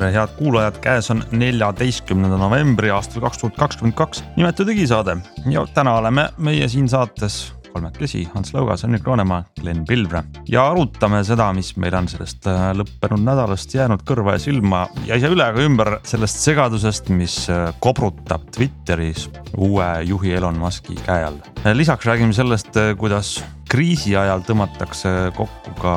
tere, head kuulajad, käes on neljateistkümnenda novembri aastal kaks tuhat kakskümmend kaks nimetu digisaade ja täna oleme meie siin saates kolmekesi, Ants Lõugas, Henrik Roonemaa, Glen Pilvre. Ja arutame seda, mis meil on sellest äh, lõppenud nädalast jäänud kõrva ja silma ja ei saa üle ega ümber sellest segadusest, mis äh, kobrutab Twitteris uue juhi Elon Musk'i käe all. lisaks räägime sellest, äh, kuidas kriisi ajal tõmmatakse kokku ka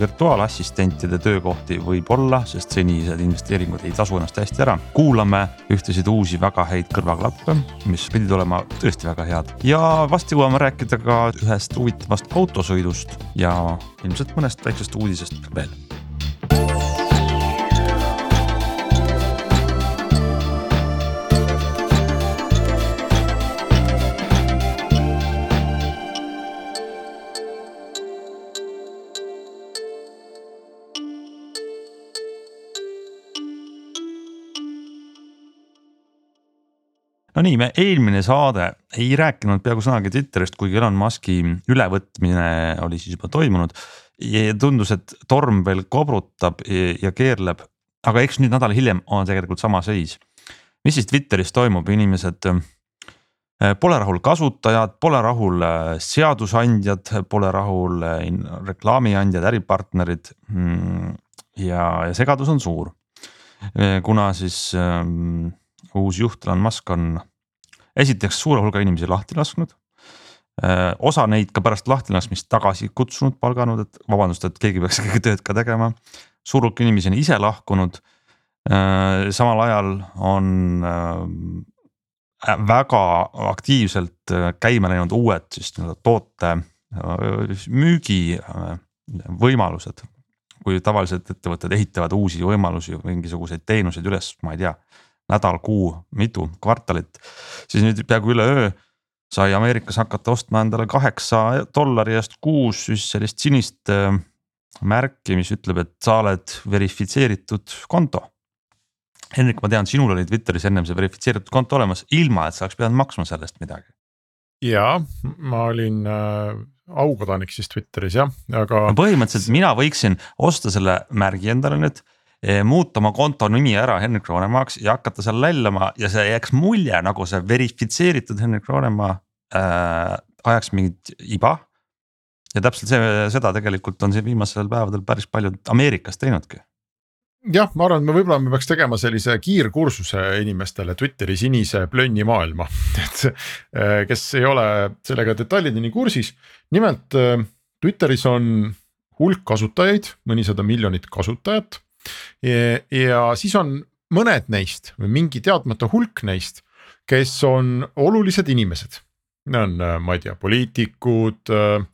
virtuaalassistentide töökohti võib-olla, sest senised investeeringud ei tasu ennast hästi ära. kuulame ühtesid uusi väga häid kõrvaklappe, mis pidid olema tõesti väga head ja varsti jõuame rääkida ka ühest huvitavast autosõidust ja ilmselt mõnest väiksest uudisest veel Nonii, me eelmine saade ei rääkinud peaaegu sõnagi Twitterist, kuigi Elon Musk'i ülevõtmine oli siis juba toimunud. ja tundus, et torm veel kobrutab ja keerleb, aga eks nüüd nädal hiljem on tegelikult sama seis. mis siis Twitteris toimub, inimesed äh, pole rahul kasutajad, pole rahul äh, seadusandjad, pole rahul äh, reklaamiandjad, äripartnerid. Mm, ja, ja segadus on suur, kuna siis ähm, uus juht Elon Musk on esiteks suure hulga inimesi lahti lasknud. osa neid ka pärast lahtilaskmist tagasi kutsunud, palganud, et vabandust, et keegi peaks ikkagi tööd ka tegema. suur hulk inimesi on ise lahkunud. samal ajal on väga aktiivselt käima läinud uued siis nii-öelda toote müügi võimalused. kui tavaliselt ettevõtted ehitavad uusi võimalusi, mingisuguseid teenuseid üles, ma ei tea nädal, kuu, mitu kvartalit, siis nüüd peaaegu üleöö sai Ameerikas hakata ostma endale kaheksa dollari eest kuus siis sellist sinist äh, märki, mis ütleb, et sa oled verifitseeritud konto. Henrik, ma tean, sinul oli Twitteris ennem see verifitseeritud konto olemas, ilma et sa oleks pidanud maksma selle eest midagi. ja ma olin äh, aukodanik siis Twitteris jah, aga no. põhimõtteliselt mina võiksin osta selle märgi endale nüüd muuta oma konto nimi ära Henrik Roonemaaks ja hakata seal lällama ja see jääks mulje nagu see verifitseeritud Henrik Roonemaa äh, ajaks mingit iba. ja täpselt see, seda tegelikult on siin viimastel päevadel päris paljud Ameerikas teinudki jah, ma arvan, et me võib-olla me peaks tegema sellise kiirkursuse inimestele Twitteri sinise plönni maailma, et äh, kes ei ole sellega detailideni kursis. nimelt äh, Twitteris on hulk kasutajaid, mõnisada miljonit kasutajat ja siis on mõned neist või mingi teadmata hulk neist, kes on olulised inimesed. Need on, äh, ma ei tea, poliitikud, äh,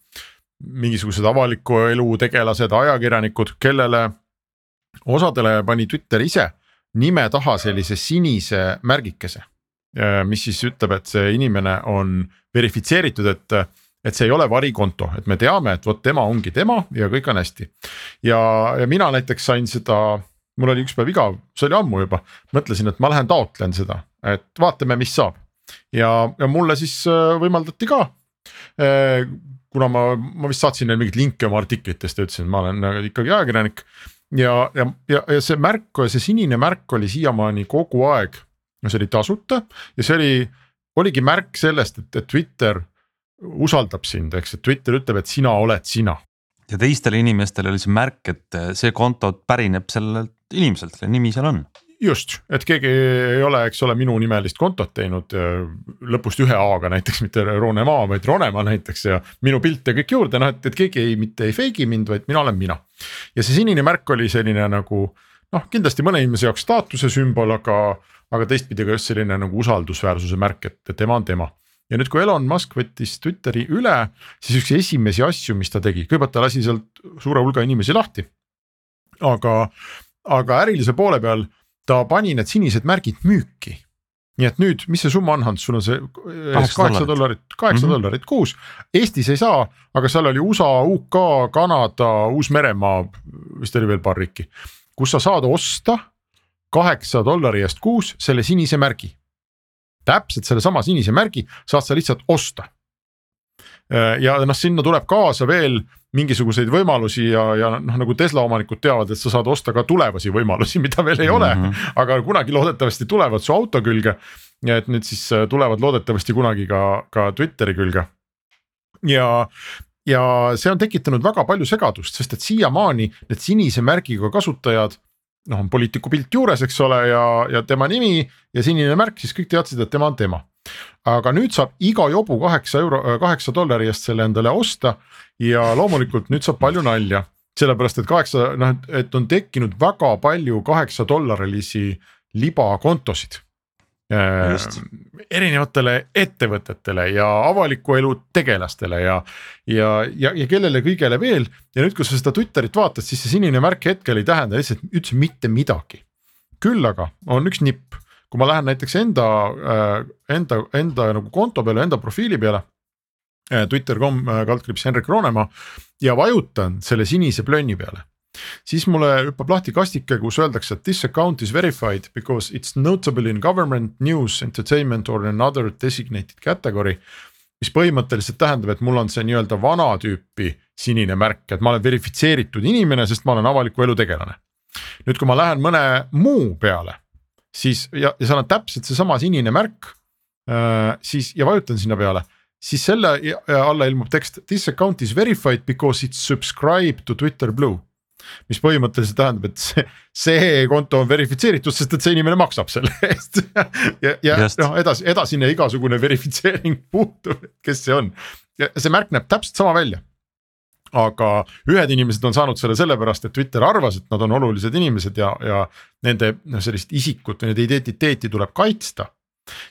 mingisugused avaliku elu tegelased, ajakirjanikud, kellele osadele pani Twitter ise nime taha sellise sinise märgikese. Äh, mis siis ütleb, et see inimene on verifitseeritud, et et see ei ole varikonto, et me teame, et vot tema ongi tema ja kõik on hästi. ja, ja mina näiteks sain seda, mul oli üks päev igav, see oli ammu juba, mõtlesin, et ma lähen taotlen seda, et vaatame, mis saab. ja, ja mulle siis äh, võimaldati ka äh, kuna ma, ma vist saatsin neile mingeid linke oma artiklitest ja ütlesin, et ma olen äh, ikkagi ajakirjanik. ja, ja, ja, ja see märk, see sinine märk oli siiamaani kogu aeg, no see oli tasuta ja see oli, oligi märk sellest, et, et Twitter usaldab sind, eks, et Twitter ütleb, et sina oled sina. ja teistele inimestele oli see märk, et see konto pärineb sellelt inimeselt, kelle nimi seal on. just, et keegi ei ole, eks ole, minu nimelist kontot teinud lõpust ühe A-ga näiteks, mitte Ronemaa, vaid Ronemaa näiteks ja minu pilt ja kõik juurde, noh, et, et keegi ei, mitte ei fake'i mind, vaid mina olen mina. ja see sinine märk oli selline nagu noh, kindlasti mõne inimese jaoks staatuse sümbol, aga, aga teistpidi ka just selline nagu usaldusväärsuse märk, et tema on tema ja nüüd, kui Elon Musk võttis Twitteri üle, siis üks esimesi asju, mis ta tegi, kõigepealt ta lasi sealt suure hulga inimesi lahti. aga, aga ärilise poole peal ta pani need sinised märgid müüki. nii et nüüd, mis see summa on, Hans, sul on see Kaheksa dollarit, kaheksa Mhm. dollarit kuus. Eestis ei saa, aga seal oli USA, UK, Kanada, Uus-Meremaa, vist oli veel paar riiki, kus sa saad osta kaheksa dollari eest kuus selle sinise märgi. Täpselt sellesama sinise märgi saad sa lihtsalt osta. ja noh, sinna tuleb kaasa veel mingisuguseid võimalusi ja, ja noh, nagu Tesla omanikud teavad, et sa saad osta ka tulevasi võimalusi, mida veel ei ole mm. -hmm. aga kunagi loodetavasti tulevad su auto külge. ja et nüüd siis äh, tulevad loodetavasti kunagi ka, ka Twitteri külge. ja, ja see on tekitanud väga palju segadust, sest et siiamaani need sinise märgiga kasutajad noh, on poliitiku pilt juures, eks ole, ja, ja tema nimi ja sinine märk, siis kõik teadsid, et tema on tema. aga nüüd saab iga jobu kaheksa euro, kaheksa dollari eest selle endale osta ja loomulikult nüüd saab palju nalja. sellepärast, et kaheksa, noh, et on tekkinud väga palju kaheksa dollarilisi libakontosid Just. erinevatele ettevõtetele ja avaliku elu tegelastele ja, ja, ja, ja kellele kõigele veel. ja nüüd, kui sa seda Twitterit vaatad, siis see sinine märk hetkel ei tähenda lihtsalt üldse mitte midagi. küll aga on üks nipp, kui ma lähen näiteks enda, enda, enda nagu konto peale, enda profiili peale. Twitter.com kaldkriips Henrik Roonemaa ja vajutan selle sinise plönni peale siis mulle hüppab lahti kastike, kus öeldakse, et this account is verified because it's notable in government, news, entertainment or another designated category. mis põhimõtteliselt tähendab, et mul on see nii-öelda vana tüüpi sinine märk, et ma olen verifitseeritud inimene, sest ma olen avaliku elu tegelane. nüüd, kui ma lähen mõne muu peale, siis ja, ja seal on täpselt seesama sinine märk äh,. siis ja vajutan sinna peale siis selle alla ilmub tekst this account is verified because it's subscribed to Twitter Blue mis põhimõtteliselt tähendab, et see, see konto on verifitseeritud, sest et see inimene maksab selle eest. ja, ja noh, edasi, edasine igasugune verifitseering puutub, kes see on ja see märk näeb täpselt sama välja. aga ühed inimesed on saanud selle sellepärast, et Twitter arvas, et nad on olulised inimesed ja, ja nende noh, sellist isikut või nende identiteeti tuleb kaitsta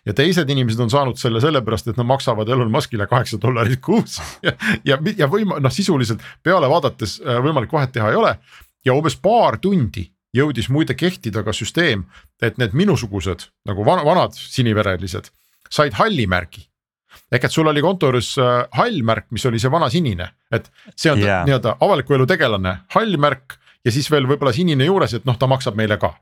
ja teised inimesed on saanud selle sellepärast, et nad maksavad Elon Muskile kaheksa dollarit kuus ja, ja, ja võima-, noh sisuliselt peale vaadates äh, võimalik vahet teha ei ole. ja umbes paar tundi jõudis muide kehtida ka süsteem, et need minusugused nagu van, vanad siniverelised said halli märgi. ehk et sul oli konto juures äh, hall märk, mis oli see vana sinine, et see on Yeah. nii-öelda avaliku elu tegelane, hall märk ja siis veel võib-olla sinine juures, et noh, ta maksab meile ka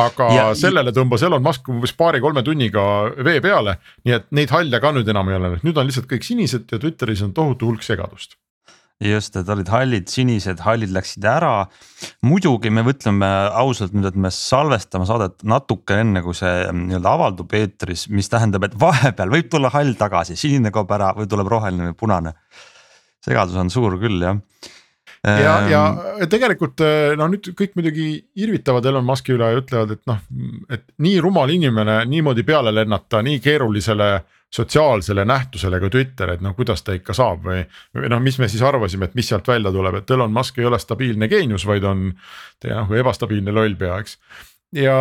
aga ja, sellele tõmbas Elon Musk umbes paari-kolme tunniga vee peale, nii et neid halle ka nüüd enam ei ole, nüüd on lihtsalt kõik sinised ja Twitteris on tohutu hulk segadust. just, et olid hallid, sinised, hallid läksid ära. muidugi me mõtleme ausalt nüüd, et me salvestame saadet natuke enne, kui see mm, nii-öelda avaldub eetris, mis tähendab, et vahepeal võib tulla hall tagasi, sinine kaob ära või tuleb roheline või punane. segadus on suur küll jah. Ja, ja Ehm, tegelikult no nüüd kõik muidugi irvitavad Elon Musk'i üle ja ütlevad, et noh, et nii rumal inimene niimoodi peale lennata nii keerulisele sotsiaalsele nähtusele kui Twitter, et noh, kuidas ta ikka saab või. või noh, mis me siis arvasime, et mis sealt välja tuleb, et Elon Musk ei ole stabiilne geenius, vaid on nagu ebastabiilne lollpea, eks. ja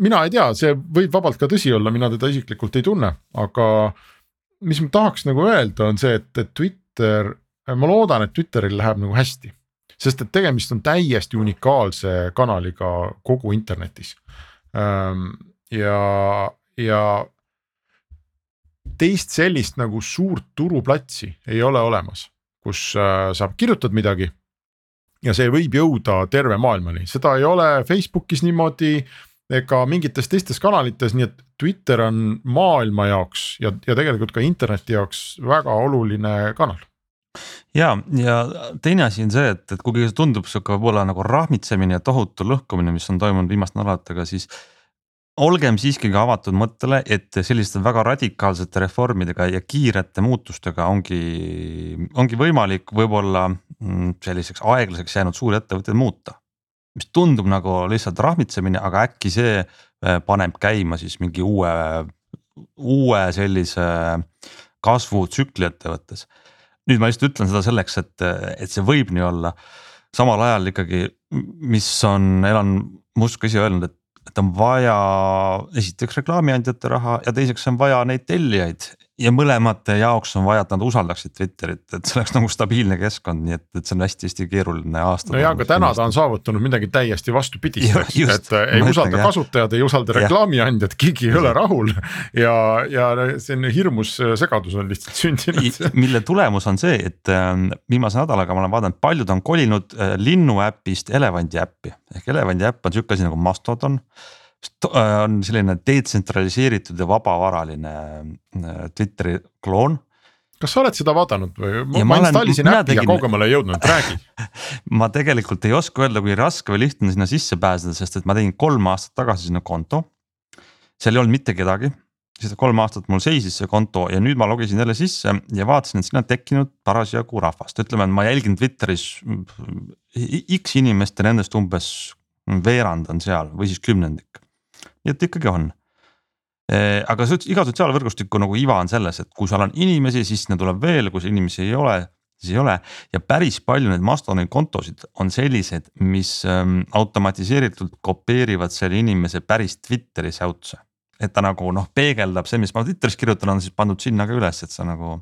mina ei tea, see võib vabalt ka tõsi olla, mina teda isiklikult ei tunne, aga mis ma tahaks nagu öelda, on see, et, et Twitter, ma loodan, et Twitteril läheb nagu hästi. sest et tegemist on täiesti unikaalse kanaliga kogu internetis. ja, ja teist sellist nagu suurt turuplatsi ei ole olemas, kus äh, sa kirjutad midagi. ja see võib jõuda terve maailmani, seda ei ole Facebookis niimoodi ega mingites teistes kanalites, nii et Twitter on maailma jaoks ja, ja tegelikult ka interneti jaoks väga oluline kanal ja, ja teine asi on see, et, et kuigi see tundub sihuke võib-olla nagu rahmitsemine ja tohutu lõhkumine, mis on toimunud viimaste nädalatega, siis. olgem siiski ka avatud mõttele, et selliste väga radikaalsete reformidega ja kiirete muutustega ongi, ongi võimalik võib-olla mm, selliseks aeglaseks jäänud suuri ettevõtteid muuta. mis tundub nagu lihtsalt rahmitsemine, aga äkki see äh, paneb käima siis mingi uue, uue sellise kasvutsükli ettevõttes nüüd ma lihtsalt ütlen seda selleks, et, et see võib nii olla. samal ajal ikkagi, mis on Elon Musk ise öelnud, et, et on vaja esiteks reklaamiandjate raha ja teiseks on vaja neid tellijaid. Ja mõlemate jaoks on vaja, et nad usaldaksid Twitterit, et see oleks nagu stabiilne keskkond, nii et, et see on hästi-hästi keeruline aasta. no ja, aga täna ta on saavutanud midagi täiesti vastupidist, et äh, ei usalda jah. kasutajad, ei usalda reklaamiandjad, keegi ei ole rahul. ja, ja selline hirmus äh, segadus on lihtsalt sündinud. mille tulemus on see, et äh, viimase nädalaga ma olen vaadanud, paljud on kolinud linnu äpist elevandi äppi ehk elevandi äpp on sihuke asi nagu Mastodon Äh, on selline detsentraliseeritud ja vabavaraline äh, Twitteri kloon. Kas sa oled seda vaadanud või? ma, ma installisin äppi tegin... ja kaugemale ei jõudnud, räägi. Ma tegelikult ei oska öelda, kui raske või lihtne sinna sisse pääseda, sest et ma tegin kolm aastat tagasi sinna konto. seal ei olnud mitte kedagi, siis kolm aastat mul seisis see konto ja nüüd ma logisin jälle sisse ja vaatasin, et sinna on tekkinud parasjagu rahvast, ütleme, et ma jälgin Twitteris X inimest ja nendest umbes veerand on seal või siis kümnendik nii et ikkagi on. aga iga sotsiaalvõrgustiku nagu iva on selles, et kui seal on inimesi, siis sinna tuleb veel, kui inimesi ei ole, siis ei ole. ja päris palju neid Mastodoni kontosid on sellised, mis ähm, automatiseeritult kopeerivad selle inimese päris Twitteri säutuse. et ta nagu noh, peegeldab see, mis ma Twitteris kirjutan, on siis pandud sinna ka üles, et sa nagu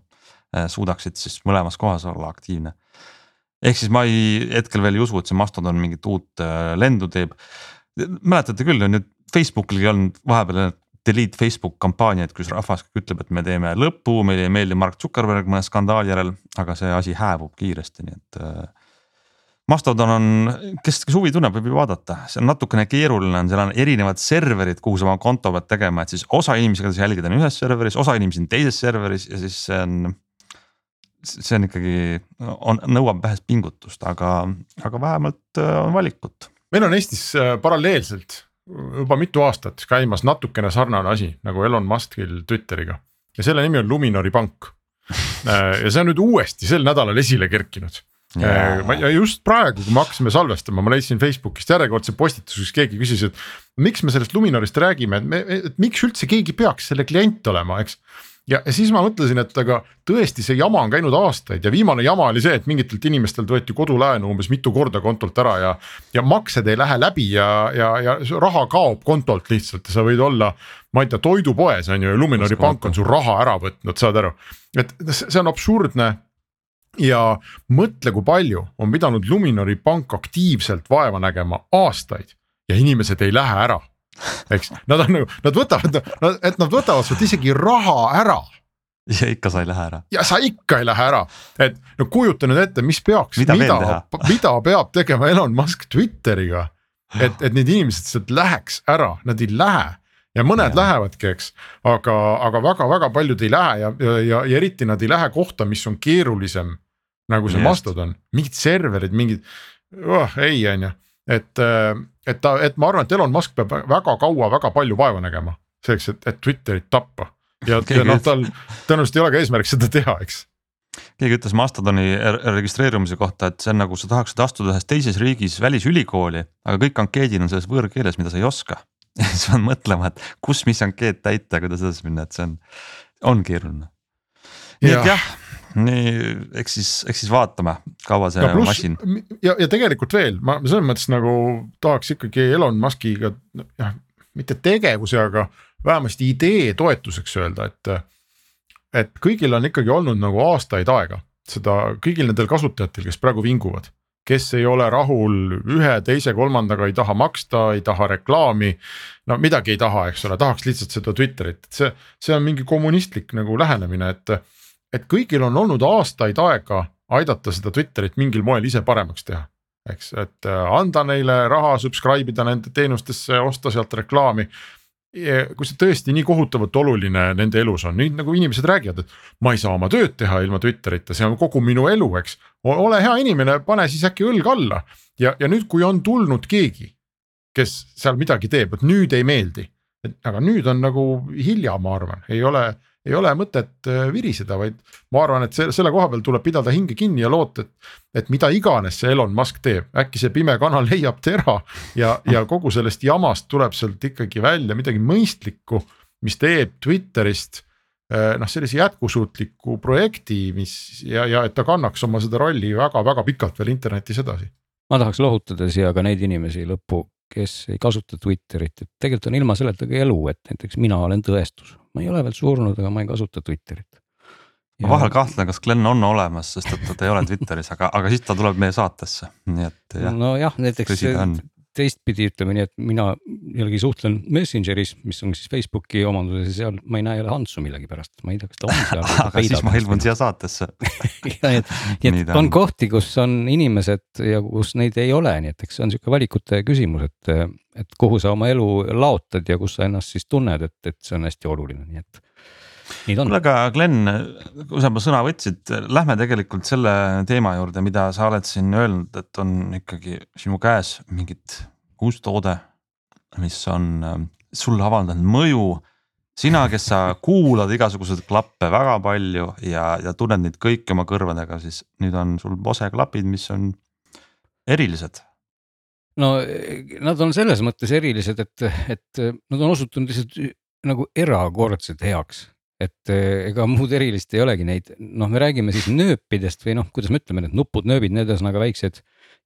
äh, suudaksid siis mõlemas kohas olla aktiivne ehk siis ma ei, hetkel veel ei usu, et see Mastodon mingit uut äh, lendu teeb. mäletate küll, on ju Facebookilgi on vahepeal delete Facebook kampaaniaid, kus rahvas ütleb, et me teeme lõpu, meile ei meeldi Mark Zuckerberg mõne skandaali järel, aga see asi hääbub kiiresti, nii et äh,. Mastodon on, kes, kes huvi tunneb, võib ju vaadata, see on natukene keeruline on, seal on erinevad serverid, kuhu sa oma konto pead tegema, et siis osa inimesi, keda sa jälgid, on ühes serveris, osa inimesi on teises serveris ja siis see on. see on ikkagi, on, nõuab vähest pingutust, aga, aga vähemalt äh, on valikut. meil on Eestis äh, paralleelselt juba mitu aastat käimas natukene sarnane asi nagu Elon Muskil Twitteriga ja selle nimi on Luminori pank. ja see on nüüd uuesti sel nädalal esile kerkinud Yeah. ma ja just praegu, kui me hakkasime salvestama, ma leidsin Facebookist järjekordse postituse, kus keegi küsis, et miks me sellest Luminorist räägime, et me, et miks üldse keegi peaks selle klient olema, eks ja, ja siis ma mõtlesin, et aga tõesti, see jama on käinud aastaid ja viimane jama oli see, et mingitelt inimestelt võeti kodulaenu umbes mitu korda kontolt ära ja. ja maksed ei lähe läbi ja, ja, ja raha kaob kontolt lihtsalt ja sa võid olla. ma ei tea, toidupoes on ju ja Luminori pank on su raha ära võtnud, saad aru, et see on absurdne ja mõtle, kui palju on pidanud Luminori pank aktiivselt vaeva nägema aastaid ja inimesed ei lähe ära eks nad on nagu, nad võtavad, et nad võtavad sult isegi raha ära. ja ikka sa ei lähe ära. ja sa ikka ei lähe ära, et no kujuta nüüd ette, mis peaks, mida, mida, mida peab tegema Elon Musk Twitteriga. et, et need inimesed sealt läheks ära, nad ei lähe ja mõned ja. lähevadki, eks, aga, aga väga-väga paljud ei lähe ja, ja, ja, ja eriti nad ei lähe kohta, mis on keerulisem. nagu see Mastodon, mingid serverid, mingid oh,, ei on ju, et äh, et ta, et ma arvan, et Elon Musk peab väga kaua väga palju vaeva nägema selleks, et, et Twitterit tappa. ja, ja noh, tal tõenäoliselt ei ole ka eesmärk seda teha, eks keegi ütles Mastodoni registreerumise kohta, et see on nagu sa tahaksid astuda ühes teises riigis välisülikooli, aga kõik ankeedid on selles võõrkeeles, mida sa ei oska. ja siis pead mõtlema, et kus, mis ankeet täita, kuidas edasi minna, et see on, on keeruline. nii et jah nii eks siis, eks siis vaatame, kaua see no, plus, masin. ja, ja tegelikult veel ma selles mõttes nagu tahaks ikkagi Elon Muskiga jah, mitte tegevuse, aga vähemasti idee toetuseks öelda, et. et kõigil on ikkagi olnud nagu aastaid aega seda kõigil nendel kasutajatel, kes praegu vinguvad kes ei ole rahul ühe, teise, kolmandaga, ei taha maksta, ei taha reklaami. no midagi ei taha, eks ole, tahaks lihtsalt seda Twitterit, et see, see on mingi kommunistlik nagu lähenemine, et et kõigil on olnud aastaid aega aidata seda Twitterit mingil moel ise paremaks teha. eks, et äh, anda neile raha, subscribe ida nende teenustesse, osta sealt reklaami. kui see tõesti nii kohutavalt oluline nende elus on, nüüd nagu inimesed räägivad, et ma ei saa oma tööd teha ilma Twitterita, see on kogu minu elu, eks. ole hea inimene, pane siis äkki õlg alla ja, ja nüüd, kui on tulnud keegi, kes seal midagi teeb, et nüüd ei meeldi. et aga nüüd on nagu hilja, ma arvan, ei ole ei ole mõtet äh, viriseda, vaid ma arvan, et selle, selle koha peal tuleb pidada hinge kinni ja loota, et. et mida iganes see Elon Musk teeb, äkki see pime kanal leiab tera ja, ja kogu sellest jamast tuleb sealt ikkagi välja midagi mõistlikku, mis teeb Twitterist äh, noh, sellise jätkusuutliku projekti, mis ja, ja et ta kannaks oma seda rolli väga-väga pikalt veel internetis edasi. ma tahaks lohutada siia ka neid inimesi lõppu, kes ei kasuta Twitterit, et tegelikult on ilma selletagi elu, et näiteks mina olen tõestus, ma ei ole veel surnud, aga ma ei kasuta Twitterit. ma vahel kahtlen, kas Glen on olemas, sest et ta ei ole Twitteris, aga, aga siis ta tuleb meie saatesse, nii et jah. nojah, näiteks teistpidi ütleme nii, et mina jällegi suhtlen Messengeris, mis on siis Facebooki omanduses ja seal ma ei näe jälle Antsu millegipärast, ma ei tea, kas ta on seal aga siis ma ilmun siia saatesse. Nii et, nii et on. kohti, kus on inimesed ja kus neid ei ole, nii et eks see on sihuke valikute küsimus, et, et kuhu sa oma elu laotad ja kus sa ennast siis tunned, et, et see on hästi oluline, nii et kuule, aga Glen, kui sa juba sõna võtsid, lähme tegelikult selle teema juurde, mida sa oled siin öelnud, et on ikkagi sinu käes mingit uus toode, mis on äh, sulle avaldanud mõju. sina, kes sa kuulad igasuguseid klappe väga palju ja, ja tunned neid kõiki oma kõrvadega, siis nüüd on sul Bose klapid, mis on erilised. No nad on selles mõttes erilised, et, et nad on osutunud lihtsalt nagu erakordselt heaks et eh, ega muud erilist ei olegi neid, noh, me räägime siis nööpidest või noh, kuidas me ütleme, need nupud, nööbid, need ühesõnaga väiksed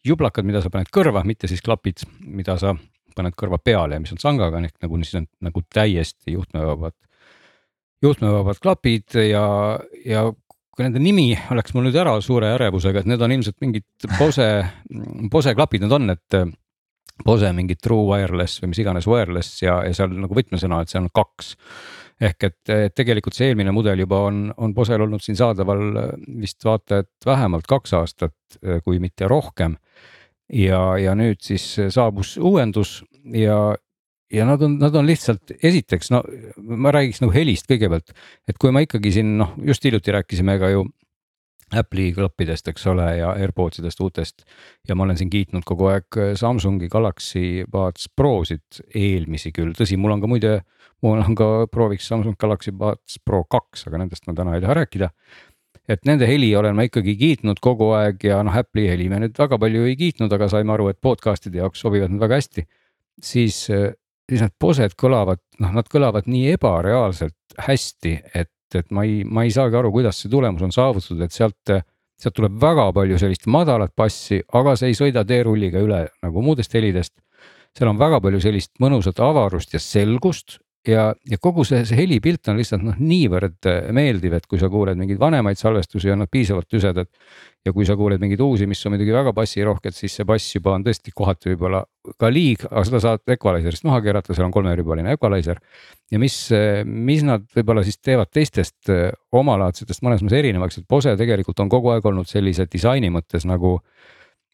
jublakad, mida sa paned kõrva, mitte siis klapid, mida sa paned kõrva peale ja mis on sangaga ehk nagu siis on nagu täiesti juhtmevabad, juhtmevabad klapid ja, ja kui nende nimi oleks mul nüüd ära suure ärevusega, et need on ilmselt mingid Bose, Bose klapid need on, et Bose mingid true wireless või mis iganes wireless ja, ja seal nagu võtmesõna, et seal on kaks ehk et tegelikult see eelmine mudel juba on, on Bosel olnud siin saadaval äh, vist vaata et vähemalt kaks aastat, äh, kui mitte rohkem. ja, ja nüüd siis saabus uuendus ja, ja nad on, nad on lihtsalt esiteks, no ma räägiks nagu helist kõigepealt, et kui ma ikkagi siin noh, just hiljuti rääkisime ka ju Apple'i klappidest, eks ole, ja AirPods idest uutest. ja ma olen siin kiitnud kogu aeg Samsungi Galaxy Buds Prosid, eelmisi küll, tõsi, mul on ka muide, mul on ka prooviks Samsung Galaxy Buds Pro kaks, aga nendest ma täna ei taha rääkida. et nende heli olen ma ikkagi kiitnud kogu aeg ja noh, Apple'i heli me nüüd väga palju ei kiitnud, aga saime aru, et podcast'ide jaoks sobivad nad väga hästi. siis, siis need Bosed kõlavad, noh, nad kõlavad nii ebareaalselt hästi, et et ma ei, ma ei saagi aru, kuidas see tulemus on saavutatud, et sealt, sealt tuleb väga palju sellist madalat bassi, aga see ei sõida teerulliga üle nagu muudest helidest. seal on väga palju sellist mõnusat avarust ja selgust ja, ja kogu see, see helipilt on lihtsalt noh, niivõrd meeldiv, et kui sa kuuled mingeid vanemaid salvestusi, on nad piisavalt tüsedad ja kui sa kuuled mingeid uusi, mis on muidugi väga bassirohked, siis see bass juba on tõesti kohati võib-olla ka liig, aga seda saad equalizer'ist maha keerata, seal on kolmerübaline equalizer. ja mis, mis nad võib-olla siis teevad teistest eh, omalaadsetest mõnes mõttes erinevaks, et Bose tegelikult on kogu aeg olnud sellise disaini mõttes nagu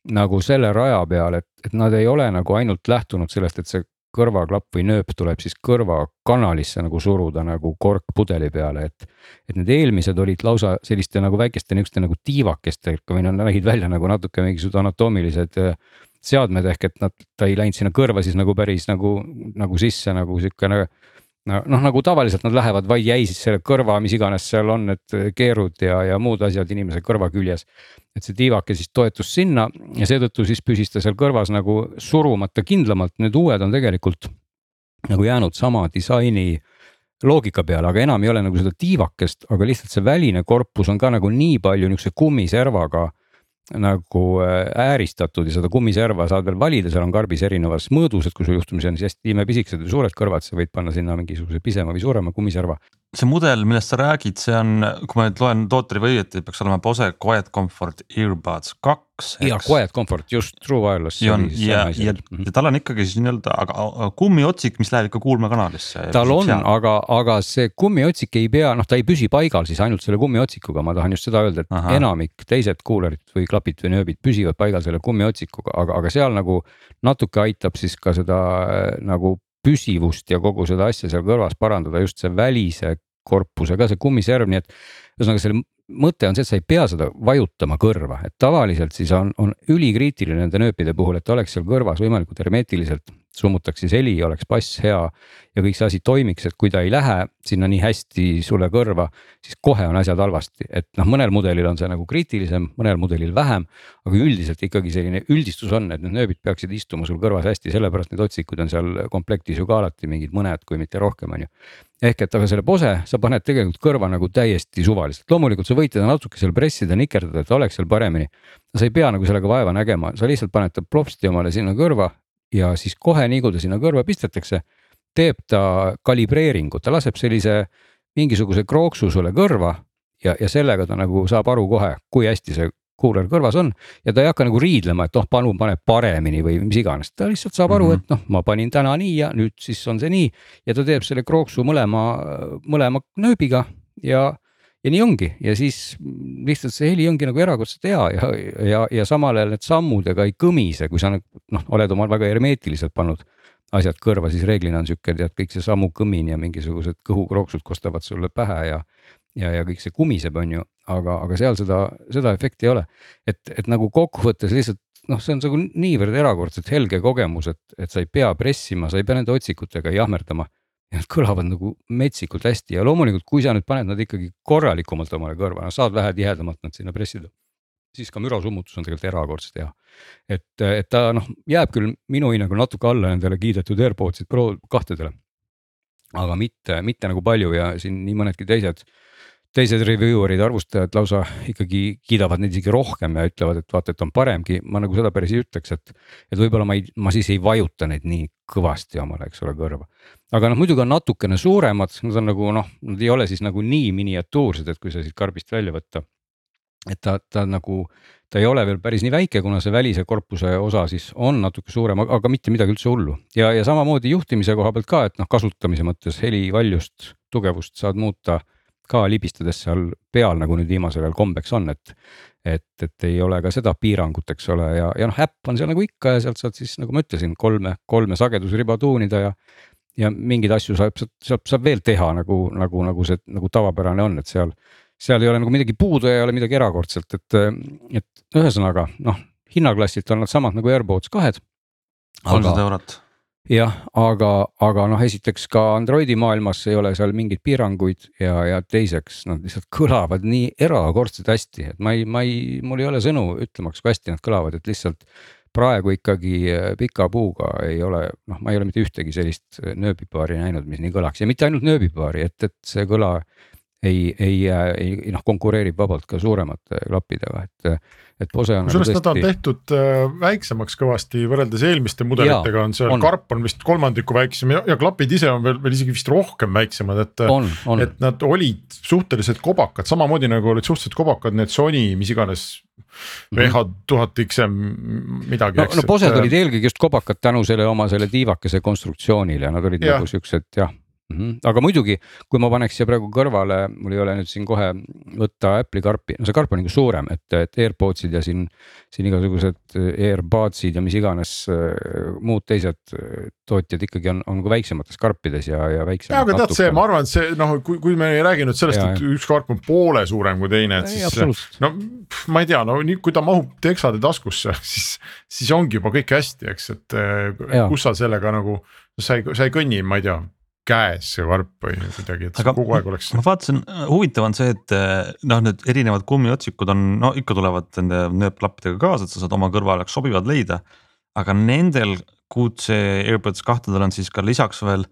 nagu selle raja peal, et, et nad ei ole nagu ainult lähtunud sellest, et see kõrvaklapp või nööp tuleb siis kõrvakanalisse nagu suruda nagu kork pudeli peale, et. et need eelmised olid lausa selliste nagu väikeste niisuguste nagu tiivakestega või nad nägid välja nagu natuke mingisugused anatoomilised äh, seadmed ehk et nad, ta ei läinud sinna kõrva siis nagu päris nagu, nagu sisse nagu sihuke nagu noh, nagu tavaliselt nad lähevad vaid jäi siis selle kõrva, mis iganes seal on, need keerud ja, ja muud asjad inimese kõrva küljes. et see tiivake siis toetus sinna ja seetõttu siis püsis ta seal kõrvas nagu surumata kindlamalt, need uued on tegelikult nagu jäänud sama disaini loogika peale, aga enam ei ole nagu seda tiivakest, aga lihtsalt see väline korpus on ka nagu nii palju niisuguse kummiservaga nagu äh, ääristatud ja seda kummiserva saad veel valida, seal on karbis erinevas mõõdus, et kui sul juhtumisi on siis hästi imepisikesed või suured kõrvad, sa võid panna sinna mingisuguse pisema või suurema kummiserva see mudel, millest sa räägid, see on, kui ma nüüd loen tooteriva õieti, peaks olema Bose Quiet Comfort Earbuds kaks. Ja Quiet Comfort, just True Wireless. ja, ja, ja, ja tal on ikkagi siis nii-öelda, aga kummiotsik, mis läheb ikka kuulmekanalisse. tal on, aga, aga see kummiotsik ei pea, noh, ta ei püsi paigal siis ainult selle kummiotsikuga, ma tahan just seda öelda, et Aha. enamik teised kuulerid või klapid või nööbid püsivad paigal selle kummiotsikuga, aga, aga seal nagu natuke aitab siis ka seda nagu püsivust ja kogu seda asja seal kõrvas parandada just see välise korpusega, see kummiserv, nii et ühesõnaga selle mõte on see, et sa ei pea seda vajutama kõrva, et tavaliselt siis on, on ülikriitiline nende nööpide puhul, et oleks seal kõrvas võimalikult hermeetiliselt summutaks siis heli, oleks bass hea ja kõik see asi toimiks, et kui ta ei lähe sinna nii hästi sulle kõrva, siis kohe on asjad halvasti, et noh, mõnel mudelil on see nagu kriitilisem, mõnel mudelil vähem. aga üldiselt ikkagi selline üldistus on, et need nööbid peaksid istuma sul kõrvas hästi, sellepärast need otsikud on seal komplektis ju ka alati mingid mõned, kui mitte rohkem, on ju. ehk et aga selle Bose sa paned tegelikult kõrva nagu täiesti suvaliselt, loomulikult sa võid teda natuke seal pressida, nikerdada, et ta oleks seal paremini. sa ei pea nagu sellega vaeva nägema, sa lihtsalt paned ta plopsti omale sinna kõrva ja siis kohe nii kui ta sinna kõrva pistetakse, teeb ta kalibreeringu, ta laseb sellise mingisuguse krooksu sulle kõrva ja, ja sellega ta nagu saab aru kohe, kui hästi see kuuler kõrvas on ja ta ei hakka nagu riidlema, et noh, palun pane paremini või mis iganes, ta lihtsalt saab aru mm, -hmm. et noh, ma panin täna nii ja nüüd siis on see nii ja ta teeb selle krooksu mõlema, mõlema nööbiga ja ja nii ongi ja siis lihtsalt see heli ongi nagu erakordselt hea ja, ja, ja samal ajal need sammud ega ei kõmise, kui sa noh, oled oma väga hermeetiliselt pannud asjad kõrva, siis reeglina on sihuke tead kõik see sammu kõmin ja mingisugused kõhukrooksud kostavad sulle pähe ja ja, ja kõik see kumiseb, on ju, aga, aga seal seda, seda efekti ei ole. et, et nagu kokkuvõttes lihtsalt noh, see on nagu niivõrd erakordselt helge kogemus, et, et sa ei pea pressima, sa ei pea nende otsikutega jahmerdama. Ja nad kõlavad nagu metsikult hästi ja loomulikult, kui sa nüüd paned nad ikkagi korralikumalt omale kõrva, no saad vähe tihedamalt nad sinna pressida. siis ka mürasummutus on tegelikult erakordselt hea. et, et ta noh, jääb küll minu hinnangul natuke alla nendele kiidetud AirPodsid Pro kahtedele. aga mitte, mitte nagu palju ja siin nii mõnedki teised teised reviewer'id, arvustajad lausa ikkagi kiidavad neid isegi rohkem ja ütlevad, et vaata, et on paremgi, ma nagu seda päris ei ütleks, et. et võib-olla ma ei, ma siis ei vajuta neid nii kõvasti omale, eks ole, kõrva. aga noh, muidugi on natukene suuremad, nad on nagu noh, nad ei ole siis nagu nii miniatuursed, et kui sa siit karbist välja võtta. et ta, ta nagu, ta ei ole veel päris nii väike, kuna see välise korpuse osa siis on natuke suurem, aga mitte midagi üldse hullu. ja, ja samamoodi juhtimise koha pealt ka, et noh, kasutamise mõttes helivaljust, tugevust saad muuta ka libistades seal peal, nagu nüüd viimasel ajal kombeks on, et. et, et ei ole ka seda piirangut, eks ole, ja, ja noh, äpp on seal nagu ikka ja sealt saad siis nagu ma ütlesin, kolme, kolme sagedusriba tuunida ja. ja mingeid asju saab, saab, saab veel teha nagu, nagu, nagu see nagu tavapärane on, et seal. seal ei ole nagu midagi puudu ja ei ole midagi erakordset, et, et ühesõnaga noh, hinnaklassilt on nad samad nagu AirPods kahed. kolmsada eurot jah, aga, aga noh, esiteks ka Androidi maailmas ei ole seal mingeid piiranguid ja, ja teiseks nad lihtsalt kõlavad nii erakordselt hästi, et ma ei, ma ei, mul ei ole sõnu ütlemaks, kui hästi nad kõlavad, et lihtsalt. praegu ikkagi äh, pika puuga ei ole, noh, ma ei ole mitte ühtegi sellist nööbipaari näinud, mis nii kõlaks ja mitte ainult nööbipaari, et, et see kõla ei, ei, ei noh, konkureerib vabalt ka suuremate klappidega, et, et Bose on. kusjuures nagu tõesti... nad on tehtud äh, väiksemaks kõvasti võrreldes eelmiste mudelitega on seal, karp on vist kolmandiku väiksem ja, ja klapid ise on veel, veel isegi vist rohkem väiksemad, et. et nad olid suhteliselt kobakad, samamoodi nagu olid suhteliselt kobakad need Sony, mis iganes. VH tuhat XM midagi. no, no Bosed et... olid eelkõige just kobakad tänu selle oma selle tiivakese konstruktsioonile, nad olid ja. nagu siuksed jah mm. -hmm. aga muidugi, kui ma paneks siia praegu kõrvale, mul ei ole nüüd siin kohe võtta Apple'i karpi, no see karp on nagu suurem, et, et AirPodsid ja siin. siin igasugused AirPodsid ja mis iganes äh, muud teised äh, tootjad ikkagi on, on ka väiksemates karpides ja, ja väiksem. aga tead see, ma arvan, et see noh, kui, kui me ei räägi nüüd sellest, et üks karp on poole suurem kui teine, et siis. no ma ei tea, no nii kui ta mahub teksade taskusse, siis, siis ongi juba kõik hästi, eks, et äh, ja. kus sa sellega nagu sa ei, sa ei kõnni, ma ei tea käes see varp või kuidagi, et aga kogu aeg oleks. ma vaatasin, huvitav on see, et eh, noh, need erinevad kummiotsikud on, no ikka tulevad nende nööpklappidega kaasa, et sa saad oma kõrvale sobivad leida. aga nendel QC AirPods kahtedel on siis ka lisaks veel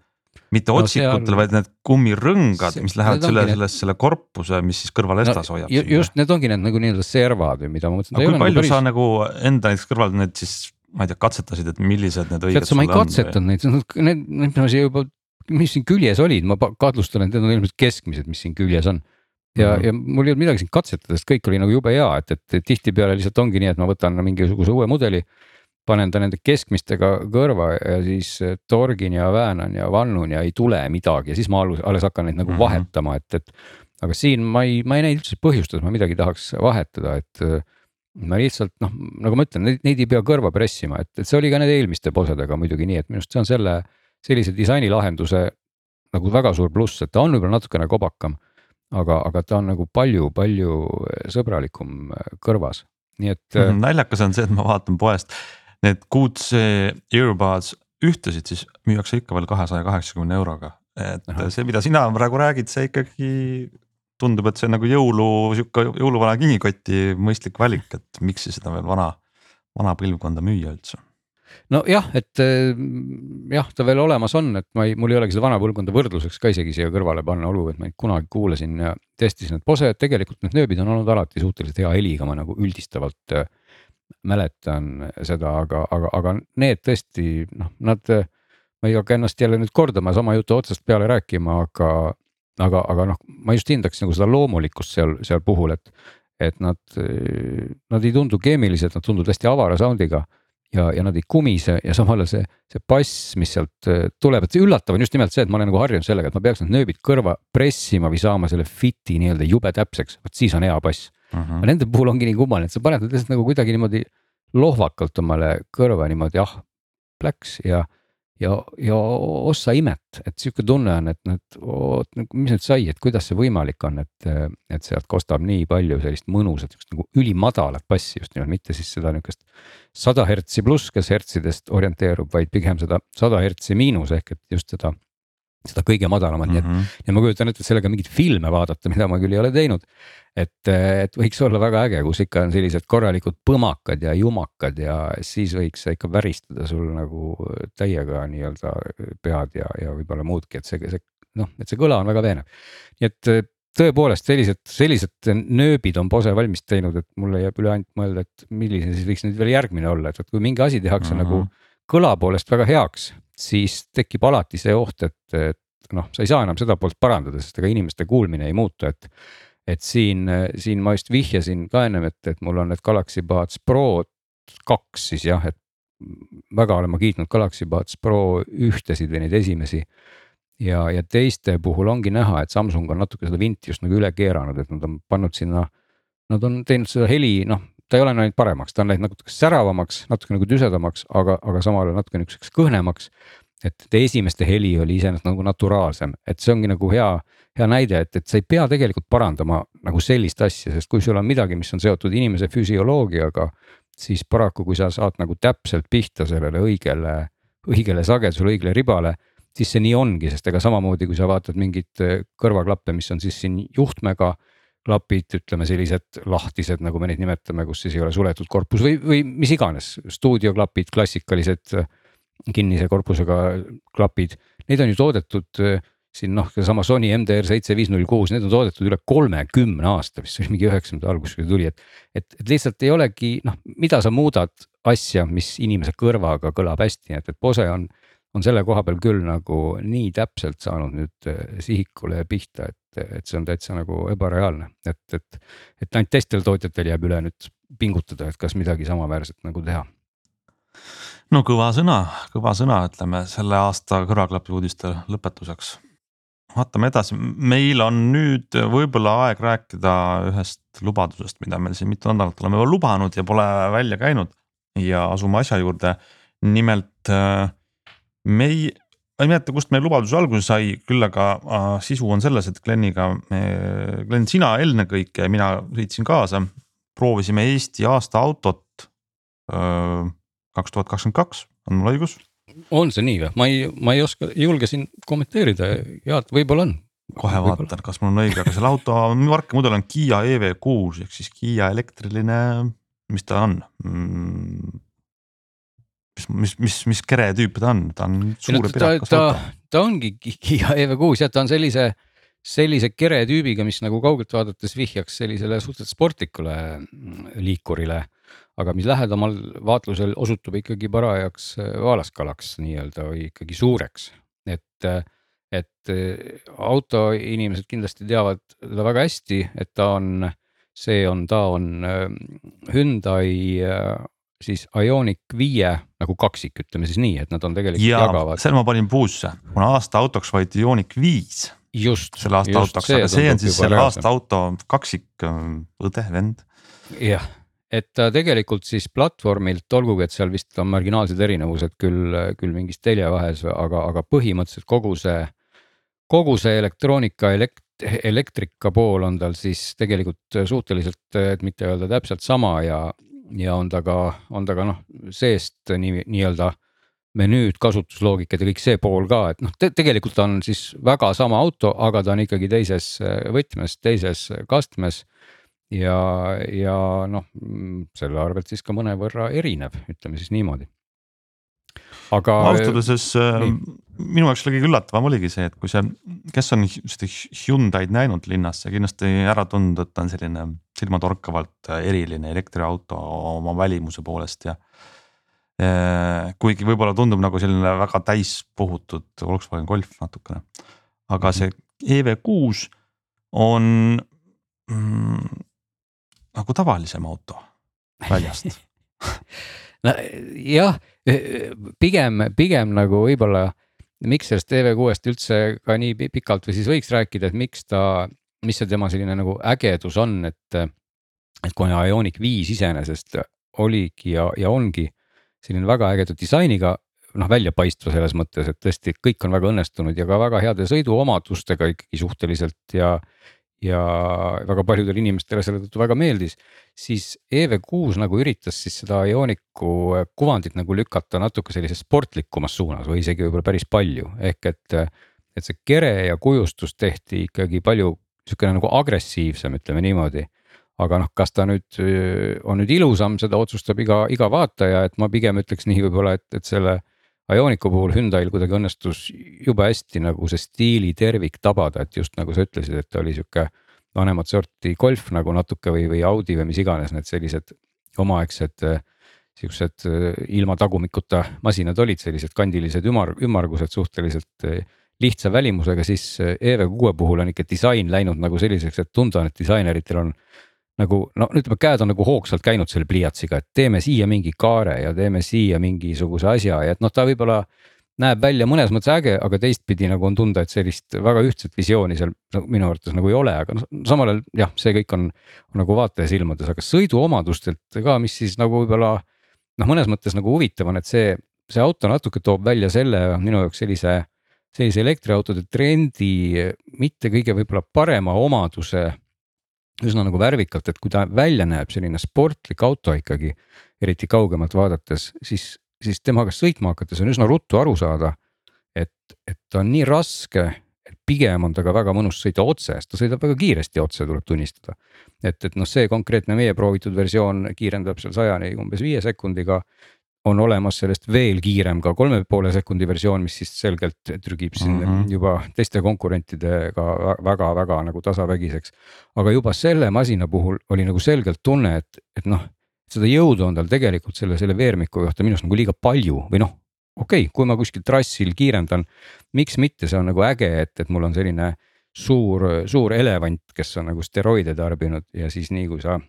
mitte no, otsikutel, vaid need kummirõngad, mis lähevad selle, selle, selle korpuse, mis siis kõrval estas no, hoiab. just need ongi need nagu nii-öelda servad või mida ma mõtlesin. aga kui palju nagu päris... sa nagu enda näiteks kõrval need siis ma ei tea, katsetasid, et millised need õiged sul on? ma ei katsetanud neid, need, need, need, need juba mis siin küljes olid, ma kahtlustan, et need on ilmselt keskmised, mis siin küljes on. ja mm, -hmm. ja mul ei olnud midagi siin katsetada, sest kõik oli nagu jube hea, et, et tihtipeale lihtsalt ongi nii, et ma võtan mingisuguse uue mudeli. panen ta nende keskmistega kõrva ja siis torgin ja väänan ja vannun ja ei tule midagi ja siis ma alles, alles hakkan neid nagu mm -hmm. vahetama, et, et. aga siin ma ei, ma ei näinud üldse põhjust, et ma midagi tahaks vahetada, et ma lihtsalt noh, nagu ma ütlen, neid ei pea kõrva pressima, et, et see oli ka nende eelmiste posedega muidugi nii, et minu arust see on selle sellise disainilahenduse nagu väga suur pluss, et ta on võib-olla natukene kobakam. aga, aga ta on nagu palju-palju sõbralikum äh, kõrvas, nii et mm. -hmm, naljakas on see, et ma vaatan poest, need QC earbuds ühtesid siis müüakse ikka veel kahesaja kaheksakümne euroga. et Aha. see, mida sina praegu räägid, see ikkagi tundub, et see on nagu jõulu, sihuke jõuluvana kingikoti mõistlik valik, et miks siis seda veel vana, vana põlvkonda müüa üldse nojah, et eh, jah, ta veel olemas on, et ma ei, mul ei olegi seda vana põlvkonda võrdluseks ka isegi siia kõrvale panna, olgugi et ma neid kunagi kuulasin ja testisin, et Bose tegelikult need nööbid on olnud alati suhteliselt hea heliga, ma nagu üldistavalt eh, mäletan seda, aga, aga, aga need tõesti noh, nad. ma ei hakka ennast jälle nüüd kordama, sama jutu otsast peale rääkima, aga, aga, aga noh, ma just hindaks nagu seda loomulikkust seal, seal puhul, et. et nad, nad ei tundu keemilised, nad tunduvad hästi avara sound'iga ja, ja nad ei kumise ja samal ajal see, see bass, mis sealt tuleb, et see üllatav on just nimelt see, et ma olen nagu harjunud sellega, et ma peaks need nööbid kõrva pressima või saama selle fit'i nii-öelda jube täpseks, vot siis on hea bass uh. Mhm. -huh. aga nende puhul ongi nii kummaline, et sa paned nad lihtsalt nagu kuidagi niimoodi lohvakalt omale kõrva niimoodi ah läks ja, ja, ja ossa imet, et sihuke tunne on, et nüüd oot, mis nüüd sai, et kuidas see võimalik on, et, et sealt kostab nii palju sellist mõnusat, sihukest nagu ülimadalat bassi just nimelt, mitte siis seda nihukest sada hertsi pluss, kes hertsidest orienteerub, vaid pigem seda sada hertsi miinus ehk et just seda seda kõige madalamat mm, -hmm. nii et ja ma kujutan ette, et sellega mingeid filme vaadata, mida ma küll ei ole teinud. et, et võiks olla väga äge, kus ikka on sellised korralikud põmakad ja jumakad ja siis võiks ikka väristada sul nagu täiega nii-öelda pead ja, ja võib-olla muudki, et see, see noh, et see kõla on väga veenev. nii et tõepoolest sellised, sellised nööbid on Bose valmis teinud, et mulle jääb üle ainult mõelda, et milline siis võiks nüüd veel järgmine olla, et vot kui mingi asi tehakse mm -hmm. nagu kõla poolest väga heaks siis tekib alati see oht, et, et noh, sa ei saa enam seda poolt parandada, sest ega inimeste kuulmine ei muutu, et. et siin, siin ma just vihjasin ka ennem, et, et mul on need Galaxy Buds Pro kaks siis jah, et väga olen ma kiitnud Galaxy Buds Pro ühtesid või neid esimesi. ja, ja teiste puhul ongi näha, et Samsung on natuke seda vinti just nagu üle keeranud, et nad on pannud sinna. Nad on teinud seda heli, noh, ta ei ole läinud paremaks, ta on läinud natuke säravamaks, natuke nagu tüsedamaks, aga, aga samal ajal natuke niisuguseks kõhnemaks. et esimeste heli oli iseenesest nagu naturaalsem, et see ongi nagu hea, hea näide, et, et sa ei pea tegelikult parandama nagu sellist asja, sest kui sul on midagi, mis on seotud inimese füsioloogiaga. siis paraku, kui sa saad nagu täpselt pihta sellele õigele, õigele sagedusele, õigele ribale siis see nii ongi, sest ega samamoodi, kui sa vaatad mingeid kõrvaklappe, mis on siis siin juhtmega klapid, ütleme sellised lahtised, nagu me neid nimetame, kus siis ei ole suletud korpus või, või mis iganes, stuudioklapid, klassikalised kinnise korpusega klapid, neid on ju toodetud siin noh, seesama Sony MDR seitse viis null kuus, need on toodetud üle kolmekümne aasta, vist mingi üheksakümnenda alguses, kui tuli, et. et, et lihtsalt ei olegi noh, mida sa muudad asja, mis inimese kõrvaga kõlab hästi, et, et Bose on on selle koha peal küll nagu nii täpselt saanud nüüd eh, sihikule pihta, et, et see on täitsa nagu ebareaalne, et, et. et ainult teistel tootjatel jääb üle nüüd pingutada, et kas midagi samaväärset nagu teha. no kõva sõna, kõva sõna, ütleme selle aasta kõrvaklapi uudiste lõpetuseks. vaatame edasi, meil on nüüd võib-olla aeg rääkida ühest lubadusest, mida me siin mitu nädalat oleme juba lubanud ja pole välja käinud ja asume asja juurde. nimelt äh, me ei, ma ei mäleta, kust meie lubadus alguse sai, küll aga äh, sisu on selles, et Gleniga, Glen, sina ennekõike, mina sõitsin kaasa. proovisime Eesti aasta autot kaks tuhat kakskümmend kaks, on mul õigus? on see nii või, ma ei, ma ei oska, ei julge siin kommenteerida, head, võib-olla on. kohe vaatan, kas mul on õige, aga selle auto markemudel on Kiia EV6 ehk siis Kiia elektriline, mis ta on mm,? Mis, mis, mis, mis kere tüüp ta on, ta on suur ja pirakas auto. ta ongi Kiia EV6 jah, ta on sellise, sellise kere tüübiga, mis nagu kaugelt vaadates vihjaks sellisele suhteliselt sportlikule mm, liikurile. aga mis lähedamal vaatlusel osutub ikkagi parajaks äh, vaalaskalaks nii-öelda või ikkagi suureks, et äh, et äh, autoinimesed kindlasti teavad teda väga hästi, et ta on, see on, ta on Hyundai siis Ioniq viie nagu kaksik, ütleme siis nii, et nad on tegelikult ja, jagavad. seal ma panin puusse, kuna aasta autoks valiti Ioniq viis. just. selle aasta just autoks, aga see on siis selle aasta auto kaksik ähm, õde, vend. jah, et ta tegelikult siis platvormilt, olgugi et seal vist on marginaalsed erinevused küll, küll mingis teljevahes, aga, aga põhimõtteliselt kogu see, kogu see elektroonika elekt-, elektrika pool on tal siis tegelikult suhteliselt, et mitte öelda täpselt sama ja, ja on ta ka, on ta ka noh, seest nii, nii-öelda menüüd, kasutusloogikad ja kõik see pool ka, et noh te, tegelikult on siis väga sama auto, aga ta on ikkagi teises võtmes, teises kastmes. ja, ja noh, selle arvelt siis ka mõnevõrra erinev, ütleme siis niimoodi. aga. ausalt öeldes minu jaoks kõige üllatavam oligi see, et kui see, kes on seda Hyundai'd näinud linnas, see kindlasti ära tundnud, et ta on selline silmatorkavalt äh, eriline elektriauto oma välimuse poolest ja. Äh, kuigi võib-olla tundub nagu selline väga täispuhutud Volkswagen Golf natukene, aga see EV6 on mm, nagu tavalisem auto väljast nojah, pigem, pigem nagu võib-olla miks sellest TV6-st üldse ka nii pikalt või siis võiks rääkida, et miks ta, mis see tema selline nagu ägedus on, et. et kuna Ioniq viis iseenesest oligi ja, ja ongi selline väga ägeda disainiga, noh väljapaistva selles mõttes, et tõesti kõik on väga õnnestunud ja ka väga heade sõiduomadustega ikkagi suhteliselt ja ja väga paljudele inimestele selle tõttu väga meeldis, siis EV6 nagu üritas siis seda Ioniqu kuvandit nagu lükata natuke sellises sportlikumas suunas või isegi võib-olla päris palju, ehk et. et see kere ja kujustus tehti ikkagi palju sihukene nagu agressiivsem, ütleme niimoodi. aga noh, kas ta nüüd on nüüd ilusam, seda otsustab iga, iga vaataja, et ma pigem ütleks nii võib-olla, et, et selle Ioniqu puhul Hyundai'l kuidagi õnnestus jube hästi nagu see stiili tervik tabada, et just nagu sa ütlesid, et ta oli sihuke vanemat sorti golf nagu natuke või, või Audi või mis iganes need sellised omaaegsed siuksed ilma tagumikuta masinad olid, sellised kandilised ümar, ümmargused suhteliselt lihtsa välimusega, siis EV6 puhul on ikka disain läinud nagu selliseks, et tunda on, et disaineritel on nagu no ütleme, käed on nagu hoogsalt käinud selle pliiatsiga, et teeme siia mingi kaare ja teeme siia mingisuguse asja ja et noh, ta võib-olla näeb välja mõnes mõttes äge, aga teistpidi nagu on tunda, et sellist väga ühtset visiooni seal no, minu arvates nagu ei ole, aga noh, samal ajal jah, see kõik on, on nagu vaataja silmades, aga sõiduomadustelt ka, mis siis nagu võib-olla noh, mõnes mõttes nagu huvitav on, et see, see auto natuke toob välja selle minu jaoks sellise, sellise elektriautode trendi mitte kõige võib-olla parema omaduse üsna nagu värvikalt, et kui ta välja näeb selline sportlik auto ikkagi, eriti kaugemalt vaadates, siis, siis temaga sõitma hakates on üsna ruttu aru saada. et, et ta on nii raske, et pigem on temaga väga mõnus sõita otse, sest ta sõidab väga kiiresti otse, tuleb tunnistada. et, et noh, see konkreetne meie proovitud versioon kiirendab seal sajani umbes viie sekundiga on olemas sellest veel kiirem ka kolme poole sekundi versioon, mis siis selgelt trügib siin mm -hmm. juba teiste konkurentidega väga-väga nagu tasavägiseks. aga juba selle masina puhul oli nagu selgelt tunne, et, et noh, seda jõudu on tal tegelikult selle, selle veermiku kohta minu arust nagu liiga palju või noh. okei okay,, kui ma kuskil trassil kiirendan, miks mitte, see on nagu äge, et, et mul on selline suur, suur elevant, kes on nagu steroide tarbinud ja siis nii kui sa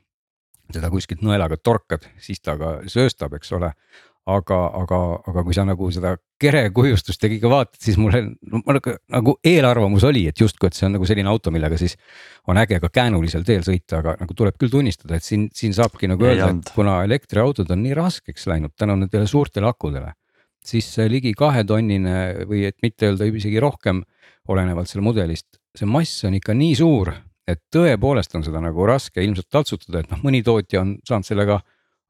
teda kuskilt nõelaga torkad, siis ta ka sööstab, eks ole. aga, aga, aga kui sa nagu seda kerekujustust ja kõike vaatad, siis mulle no, nagu, nagu eelarvamus oli, et justkui, et see on nagu selline auto, millega siis on äge ka käänulisel teel sõita, aga nagu tuleb küll tunnistada, et siin, siin saabki nagu öelda, et kuna elektriautod on nii raskeks läinud tänu nendele suurtele akudele siis see ligi kahetonnine või et mitte öelda isegi rohkem, olenevalt selle mudelist, see mass on ikka nii suur, et tõepoolest on seda nagu raske ilmselt taltsutada, et noh, mõni tootja on saanud sellega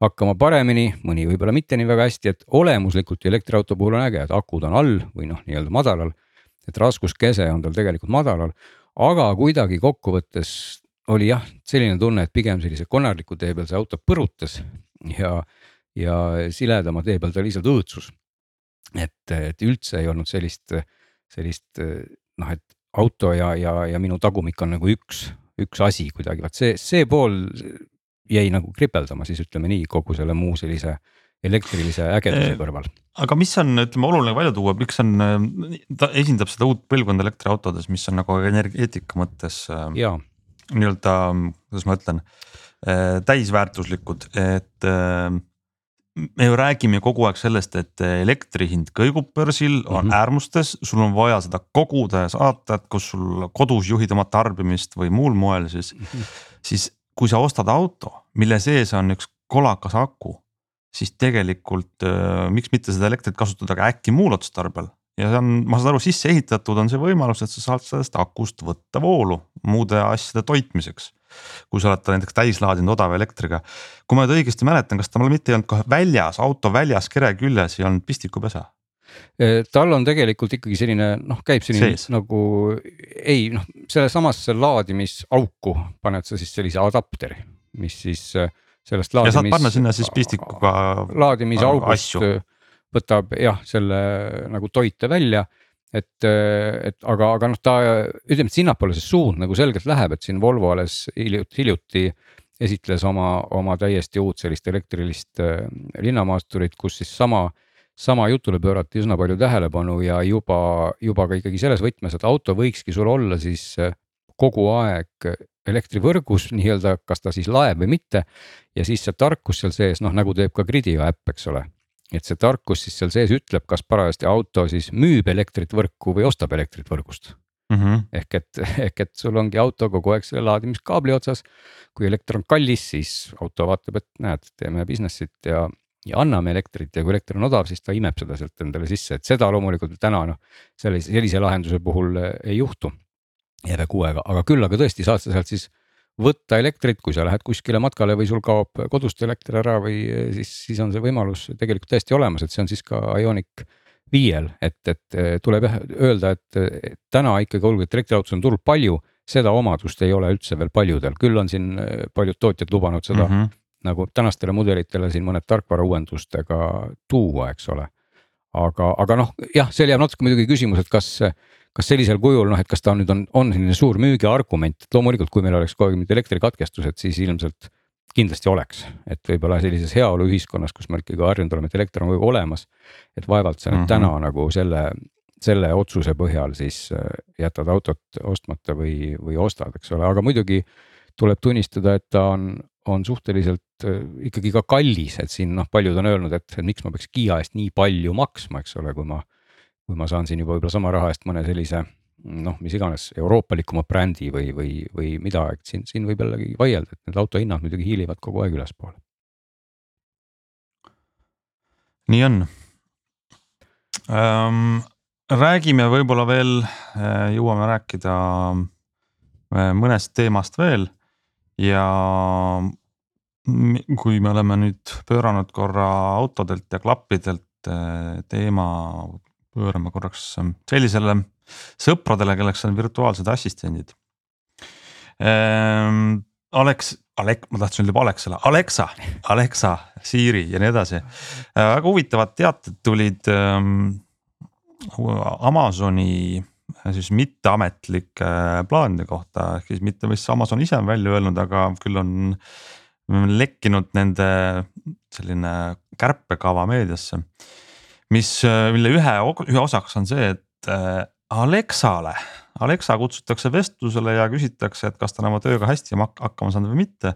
hakkama paremini, mõni võib-olla mitte nii väga hästi, et olemuslikult elektriauto puhul on äge, et akud on all või noh, nii-öelda madalal. et raskuskese on tal tegelikult madalal, aga kuidagi kokkuvõttes oli jah, selline tunne, et pigem sellise konarliku tee peal see auto põrutas ja, ja siledama tee peal ta lihtsalt õõtsus. et, et üldse ei olnud sellist, sellist noh, et auto ja, ja, ja minu tagumik on nagu üks, üks asi kuidagi, vaat see, see pool jäi nagu kripeldama siis ütleme nii kogu selle muu sellise elektrilise ägeduse kõrval. aga mis on, ütleme oluline välja tuua, miks on, ta esindab seda uut põlvkonda elektriautodes, mis on nagu energeetika mõttes nii-öelda, kuidas ma ütlen, täisväärtuslikud, et me ju räägime kogu aeg sellest, et elektri hind kõigub börsil, on mm -hmm. äärmustes, sul on vaja seda koguda ja saata, et kus sul kodus juhid oma tarbimist või muul moel siis mm. -hmm. siis kui sa ostad auto, mille sees on üks kolakas aku, siis tegelikult äh, miks mitte seda elektrit kasutada ka äkki muul otstarbel ja see on, ma saan aru, sisse ehitatud on see võimalus, et sa saad sellest akust võtta voolu muude asjade toitmiseks kui sa oled ta näiteks täis laadinud odava elektriga. kui ma nüüd õigesti mäletan, kas tal mitte ei olnud kohe väljas, auto väljas kere küljes ei olnud pistikupesa? tal on tegelikult ikkagi selline noh, käib selline Sees. nagu ei noh, sellesamasse laadimisauku paned sa siis sellise adapteri, mis siis äh, sellest laadimis. ja saad panna sinna siis pistikuga. laadimisaugust võtab jah, selle nagu toite välja et, et aga, aga noh, ta ütleme, et sinnapoole see suund nagu selgelt läheb, et siin Volvo alles hiljuti, hiljuti esitles oma, oma täiesti uut sellist elektrilist äh, linnamaasturit, kus siis sama, sama jutule pöörati üsna palju tähelepanu ja juba, juba ka ikkagi selles võtmes, et auto võikski sul olla siis äh, kogu aeg elektrivõrgus nii-öelda, kas ta siis laeb või mitte. ja siis see tarkus seal sees, noh nagu teeb ka Gridio äpp, eks ole. Et see tarkus siis seal sees ütleb, kas parajasti auto siis müüb elektrit võrku või ostab elektrit võrgust mm. -hmm. ehk et, ehk et sul ongi auto kogu aeg selle laadimiskaabli otsas. kui elekter on kallis, siis auto vaatab, et näed, teeme business'it ja, ja anname elektrit ja kui elekter on odav, siis ta imeb seda sealt endale sisse, et seda loomulikult täna noh, sellise, sellise lahenduse puhul ei juhtu EV6-ga, aga küll aga tõesti saad sa sealt siis võtta elektrit, kui sa lähed kuskile matkale või sul kaob kodust elekter ära või siis, siis on see võimalus tegelikult täiesti olemas, et see on siis ka Ioniq viiel, et, et tuleb jah öelda, et täna ikkagi olgugi, et elektriautosid on turul palju, seda omadust ei ole üldse veel paljudel, küll on siin paljud tootjad lubanud seda mm -hmm. nagu tänastele mudelitele siin mõned tarkvara uuendustega tuua, eks ole. aga, aga noh, jah, seal jääb natuke muidugi küsimus, et kas kas sellisel kujul noh, et kas ta nüüd on, on selline suur müügiargument, et loomulikult, kui meil oleks kogu aeg mingid elektrikatkestused, siis ilmselt kindlasti oleks, et võib-olla sellises heaoluühiskonnas, kus me ikkagi harjunud oleme, et elekter on kogu aeg olemas. et vaevalt sa nüüd mm -hmm. täna nagu selle, selle otsuse põhjal siis äh, jätad autot ostmata või, või ostad, eks ole, aga muidugi tuleb tunnistada, et ta on, on suhteliselt äh, ikkagi ka kallis, et siin noh, paljud on öelnud, et, et miks ma peaks Kiia eest nii palju maksma, eks ole, kui ma kui ma saan siin juba võib-olla sama raha eest mõne sellise noh, mis iganes euroopalikuma brändi või, või, või mida, et siin, siin võib jällegi vaielda, et need auto hinnad muidugi hiilivad kogu aeg ülespoole. nii on ähm,. räägime võib-olla veel, äh, jõuame rääkida äh, mõnest teemast veel ja kui me oleme nüüd pööranud korra autodelt ja klappidelt äh, teema pöörama korraks ähm, sellisele sõpradele, kelleks on virtuaalsed assistendid ähm,. Alex, Alek-, ma tahtsin öelda Alexale, Alexa, Alexa, Siri ja nii edasi äh,. väga huvitavad teated tulid ähm, Amazoni äh, siis mitteametlike äh, plaanide kohta, ehk siis mitte, mis Amazon ise on välja öelnud, aga küll on lekkinud nende selline kärpekava meediasse mis, äh, mille ühe, ühe osaks on see, et äh, Alexale, Alexa kutsutakse vestlusele ja küsitakse, et kas ta on oma tööga hästi hakkama saanud või mitte.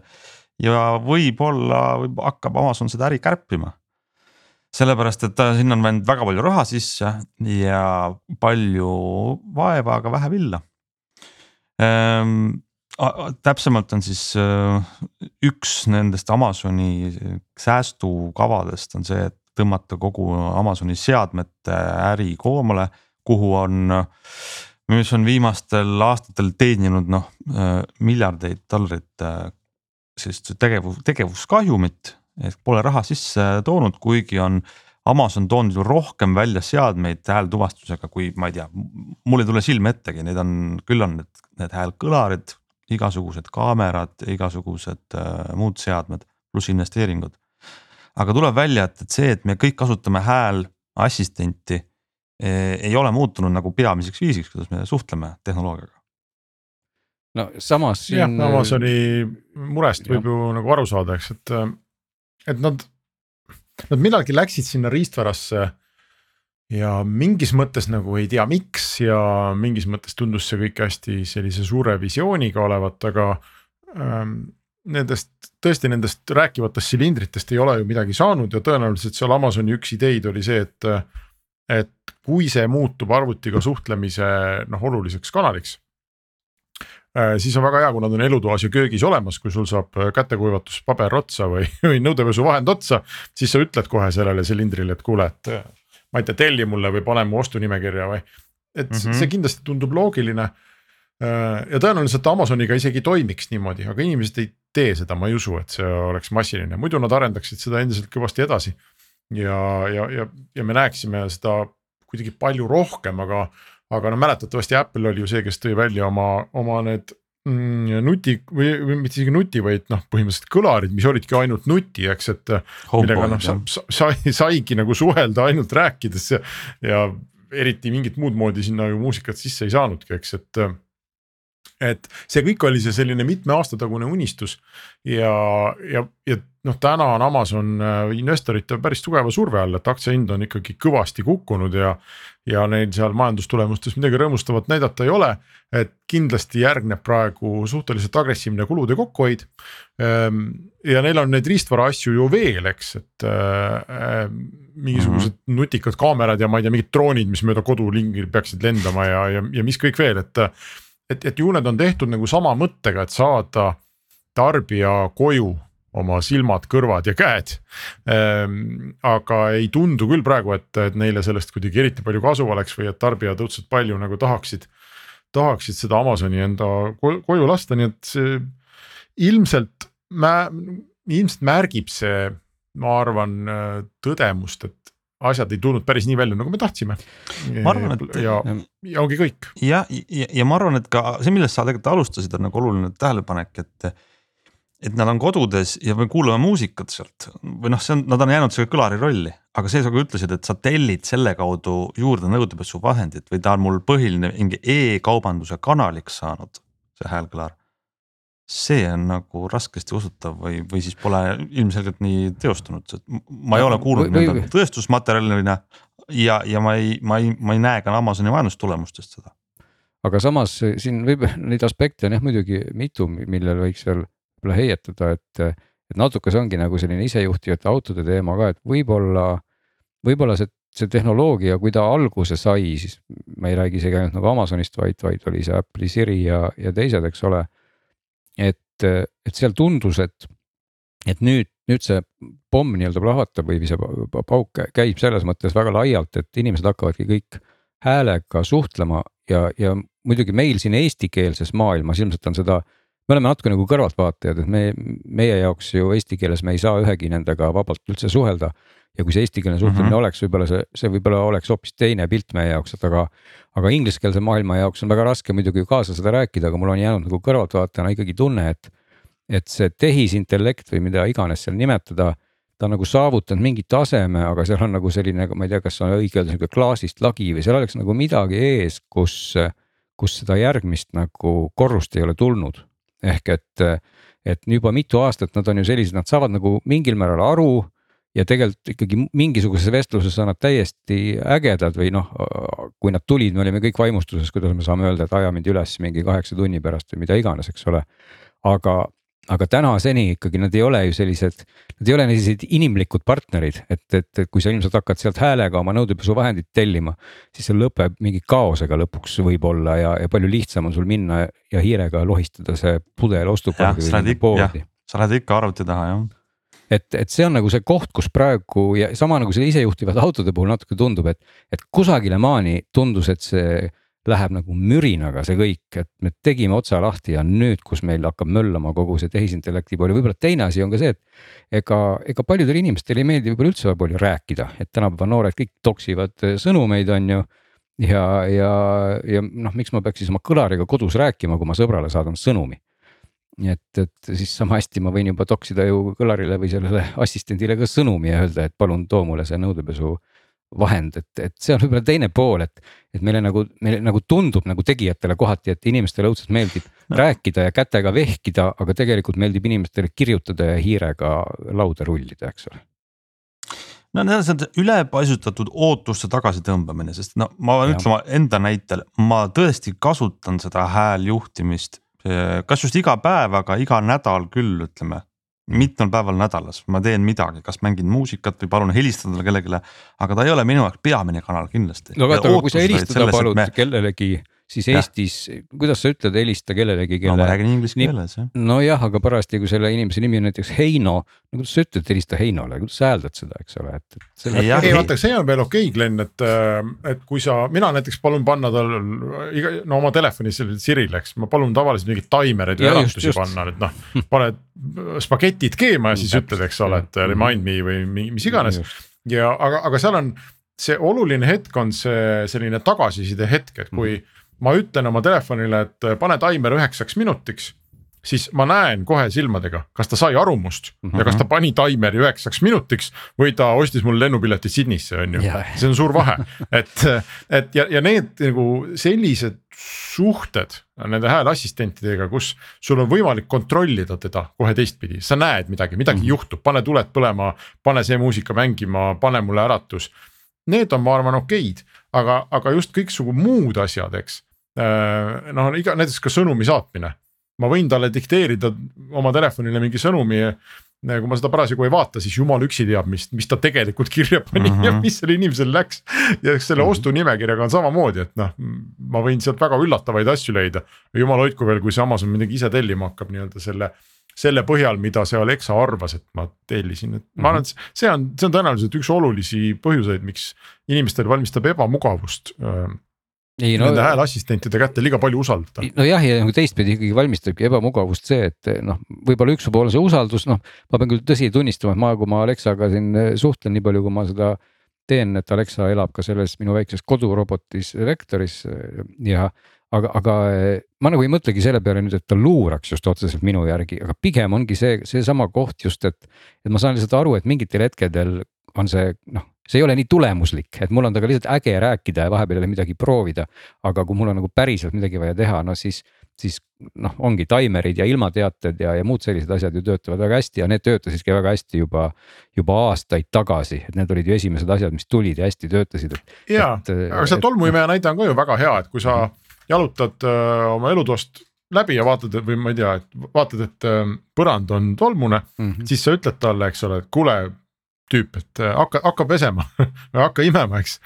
ja võib-olla võib, hakkab Amazon seda äri kärpima. sellepärast, et sinna on läinud väga palju raha sisse ja palju vaeva, aga vähe villa ehm, täpsemalt on siis äh, üks nendest Amazoni säästukavadest on see, et tõmmata kogu Amazoni seadmete äri koomale, kuhu on, mis on viimastel aastatel teeninud noh miljardeid dollarit siis tegevus, tegevuskahjumit ehk pole raha sisse toonud, kuigi on Amazon toonud ju rohkem välja seadmeid häältuvastusega, kui ma ei tea, mul ei tule silme ettegi, neid on, küll on need, need häälkõlarid, igasugused kaamerad, igasugused äh, muud seadmed, pluss investeeringud aga tuleb välja, et, et see, et me kõik kasutame häälassistenti eh, ei ole muutunud nagu peamiseks viisiks, kuidas me suhtleme tehnoloogiaga. no samas siin.... jah, Amazoni murest võib ju nagu aru saada, eks, et, et nad, nad millalgi läksid sinna riistvarasse ja mingis mõttes nagu ei tea, miks ja mingis mõttes tundus see kõik hästi sellise suure visiooniga olevat, aga ähm, nendest, tõesti nendest rääkivatest silindritest ei ole ju midagi saanud ja tõenäoliselt seal Amazoni üks ideid oli see, et. et kui see muutub arvutiga suhtlemise noh, oluliseks kanaliks. Äh, siis on väga hea, kui nad on elutoas ja köögis olemas, kui sul saab kätekuivatuspaber otsa või, või nõudepesuvahend otsa. siis sa ütled kohe sellele silindrile, et kuule, et ma ei tea, telli mulle või pane mu ostunimekirja või. et mm -hmm. see kindlasti tundub loogiline Äh, ja tõenäoliselt Amazoniga isegi toimiks niimoodi, aga inimesed ei tee seda, ma ei usu, et see oleks massiline, muidu nad arendaksid seda endiselt kõvasti edasi. ja, ja, ja, ja me näeksime seda kuidagi palju rohkem, aga, aga no mäletatavasti Apple oli ju see, kes tõi välja oma, oma need mm, nuti või, või mitte isegi nuti, vaid noh, põhimõtteliselt kõlarid, mis olidki ainult nuti, eks, et. millega noh sa, sa, sai, saigi nagu suhelda ainult rääkides ja, ja eriti mingit muud moodi sinna ju muusikat sisse ei saanudki, eks, et et see kõik oli see selline mitme aasta tagune unistus ja, ja, ja noh, täna on Amazon äh, investorite päris tugeva surve all, et aktsia hind on ikkagi kõvasti kukkunud ja. ja neil seal majandustulemustes midagi rõõmustavat näidata ei ole, et kindlasti järgneb praegu suhteliselt agressiivne kulude kokkuhoid. Ehm, ja neil on neid riistvara asju ju veel, eks, et äh, mingisugused mm -hmm. nutikad kaamerad ja ma ei tea, mingid droonid, mis mööda kodulingil peaksid lendama ja, ja, ja mis kõik veel, et et, et ju need on tehtud nagu sama mõttega, et saada tarbija koju oma silmad, kõrvad ja käed ähm,. aga ei tundu küll praegu, et, et neile sellest kuidagi eriti palju kasu oleks või et tarbijad õudselt palju nagu tahaksid, tahaksid seda Amazoni enda koju lasta, nii et see ilmselt mä-, ilmselt märgib see, ma arvan, tõdemust, et asjad ei tulnud päris nii välja, nagu me tahtsime. ma arvan, et. ja, ja ongi kõik. ja, ja, ja ma arvan, et ka see, millest sa tegelikult alustasid, on nagu oluline tähelepanek, et. et nad on kodudes ja me kuulame muusikat sealt või noh, see on, nad on jäänud selle kõlari rolli, aga see, sa ka ütlesid, et sa tellid selle kaudu juurde nõudepesuvahendit või ta on mul põhiline mingi e-kaubanduse kanaliks saanud, see häälkõlar see on nagu raskesti usutav või, või siis pole ilmselgelt nii teostunud, ma ei ole kuulnud nii-öelda tõestusmaterjalina ja, ja ma ei, ma ei, ma ei näe ka Amazoni majandustulemustest seda. aga samas siin võib neid aspekte on jah muidugi mitu, millele võiks veel võib-olla heietada, et, et natuke see ongi nagu selline isejuhtivate autode teema ka, et võib-olla, võib-olla see see tehnoloogia, kui ta alguse sai, siis ma ei räägi isegi ainult nagu Amazonist, vaid, vaid oli see Apple'i Siri ja, ja teised, eks ole et, et seal tundus, et, et nüüd, nüüd see pomm nii-öelda plahvatab või see pauk käib selles mõttes väga laialt, et inimesed hakkavadki kõik häälega suhtlema ja, ja muidugi meil siin eestikeelses maailmas ilmselt on seda me oleme natuke nagu kõrvaltvaatajad, et me, meie jaoks ju eesti keeles me ei saa ühegi nendega vabalt üldse suhelda ja kui see eestikeelne suhtlemine mm -hmm. oleks, võib-olla see, see võib-olla oleks hoopis teine pilt meie jaoks, et aga. aga ingliskeelse maailma jaoks on väga raske muidugi kaasa seda rääkida, aga mul on jäänud nagu kõrvaltvaatajana ikkagi tunne, et. et see tehisintellekt või mida iganes seal nimetada, ta on nagu saavutanud mingi taseme, aga seal on nagu selline, ma ei tea, kas on õige öelda sihuke klaasist lagi või seal oleks nagu midagi ees, kus. kus seda järgmist nagu korrust ei ole tulnud, ehk et, et juba mitu aastat nad on ju sellised, nad saavad nagu mingil määral aru ja tegelikult ikkagi mingisuguses vestluses on nad täiesti ägedad või noh, kui nad tulid, me olime kõik vaimustuses, kuidas me saame öelda, et aja mind üles mingi kaheksa tunni pärast või mida iganes, eks ole. aga, aga tänaseni ikkagi nad ei ole ju sellised, nad ei ole sellised inimlikud partnerid, et, et, kui sa ilmselt hakkad sealt häälega oma nõudepesuvahendit tellima. siis see lõpeb mingi kaosega lõpuks võib-olla ja, ja palju lihtsam on sul minna ja hiirega lohistada see pudel ostukorvi või poodi. sa lähed ikka arvuti taha jah et, et see on nagu see koht, kus praegu ja sama nagu selle isejuhtivate autode puhul natuke tundub, et, et kusagile maani tundus, et see läheb nagu mürinaga see kõik, et me tegime otsa lahti ja nüüd, kus meil hakkab möllama kogu see tehisintellekti pool ja võib-olla teine asi on ka see, et ega, ega paljudele inimestele ei meeldi võib-olla üldse väga palju rääkida, et tänapäeva noored kõik toksivad sõnumeid, on ju. ja, ja, ja noh, miks ma peaks siis oma kõlariga kodus rääkima, kui ma sõbrale saadan sõnumi et, et siis sama hästi ma võin juba toksida ju kõlarile või sellele assistendile ka sõnumi ja öelda, et palun too mulle see nõudepesu vahend, et, et see on võib-olla teine pool, et, et meile nagu, meile nagu tundub nagu tegijatele kohati, et inimestele õudselt meeldib no. rääkida ja kätega vehkida, aga tegelikult meeldib inimestele kirjutada ja hiirega lauda rullida, eks ole. No need on ülepaisutatud ootuste tagasitõmbamine, sest no ma pean ütlema enda näitel, ma tõesti kasutan seda hääljuhtimist kas just iga päev, aga iga nädal küll, ütleme mitmel päeval nädalas ma teen midagi, kas mängin muusikat või palun helistada kellelegi, aga ta ei ole minu jaoks peamine kanal kindlasti. no aga kui sa helistada palud me... kellelegi siis ja. Eestis, kuidas sa ütled, helista kellelegi, kelle. no ma räägin inglise keeles jah. nojah, aga parasjagu selle inimese nimi on näiteks Heino, no kuidas sa ütled, helista Heinole, kuidas sa hääldad seda, eks ole, et, et. Selle... ei, vaata, see on veel okei okay,, Glen, et, äh, et kui sa, mina näiteks palun panna tal iga, no oma telefonis Sirile, eks ma palun tavaliselt mingeid taimereid või äratusi panna, et noh, paned spagetid keema ja siis ütled, eks ole, et remind me või mis iganes. ja aga, aga seal on see oluline hetk on see selline tagasiside hetk, et kui mm ma ütlen oma telefonile, et pane taimer üheksaks minutiks siis ma näen kohe silmadega, kas ta sai aru must mm -hmm. ja kas ta Mhm. pani taimeri üheksaks minutiks või ta ostis mul lennupileti Sydneysse, on ju. Jah. see on suur vahe, et, et ja, ja need nagu sellised suhted nende hääleassistentidega, kus sul on võimalik kontrollida teda kohe teistpidi, sa näed midagi, midagi mm -hmm. juhtub, pane tuled põlema, pane see muusika mängima, pane mulle äratus. Need on, ma arvan, okeid, aga, aga just kõiksugu muud asjad, eks. Noh, iga näiteks ka sõnumi saatmine ma võin talle dikteerida oma telefonile mingi sõnumi. kui ma seda parasjagu ei vaata, siis jumal üksi teab, mis, mis ta tegelikult kirja pani mm -hmm. ja Mhm. mis sellel inimesel läks. ja eks selle ostunimekirjaga on samamoodi, et noh, ma võin sealt väga üllatavaid asju leida. jumal hoidku veel, kui see Amazon midagi ise tellima hakkab nii-öelda selle selle põhjal, mida see Alexa arvas, et ma tellisin, et ma arvan, et see on, see on tõenäoliselt üks olulisi põhjuseid, miks inimestel valmistab ebamugavust äh, ei no, nende hääleassistentide kätte liiga palju usaldada. nojah, ja nagu teistpidi ikkagi valmistabki ebamugavust see, et noh, võib-olla üks pool on see usaldus, noh, ma pean küll tõsi tunnistama, et ma, kui ma Alexaga siin eh, suhtlen, nii palju, kui ma seda teen, et Alexa elab ka selles minu väikses kodurobotis Vectoris eh, ja aga, aga eh, ma nagu ei mõtlegi selle peale nüüd, et ta luuraks just otseselt minu järgi, aga pigem ongi see, seesama koht just, et, et ma saan lihtsalt aru, et mingitel hetkedel on see noh, see ei ole nii tulemuslik, et mul on temaga lihtsalt äge rääkida ja vahepeal jälle midagi proovida. aga kui mul on nagu päriselt midagi vaja teha, no siis, siis noh, ongi taimerid ja ilmateated ja, ja muud sellised asjad ju töötavad väga hästi ja need töötasidki väga hästi juba, juba aastaid tagasi, et need olid ju esimesed asjad, mis tulid ja hästi töötasid, ja, aga see tolmuimeja näide on ka ju väga hea, et kui sa jalutad öö, oma elutoast läbi ja vaatad või ma ei tea, et vaatad, et öö, põrand on tolmune mm, -hmm. siis sa ütled talle, eks ole, et kuule tüüp, et äh, hakka, hakka pesema või hakka imema, eks.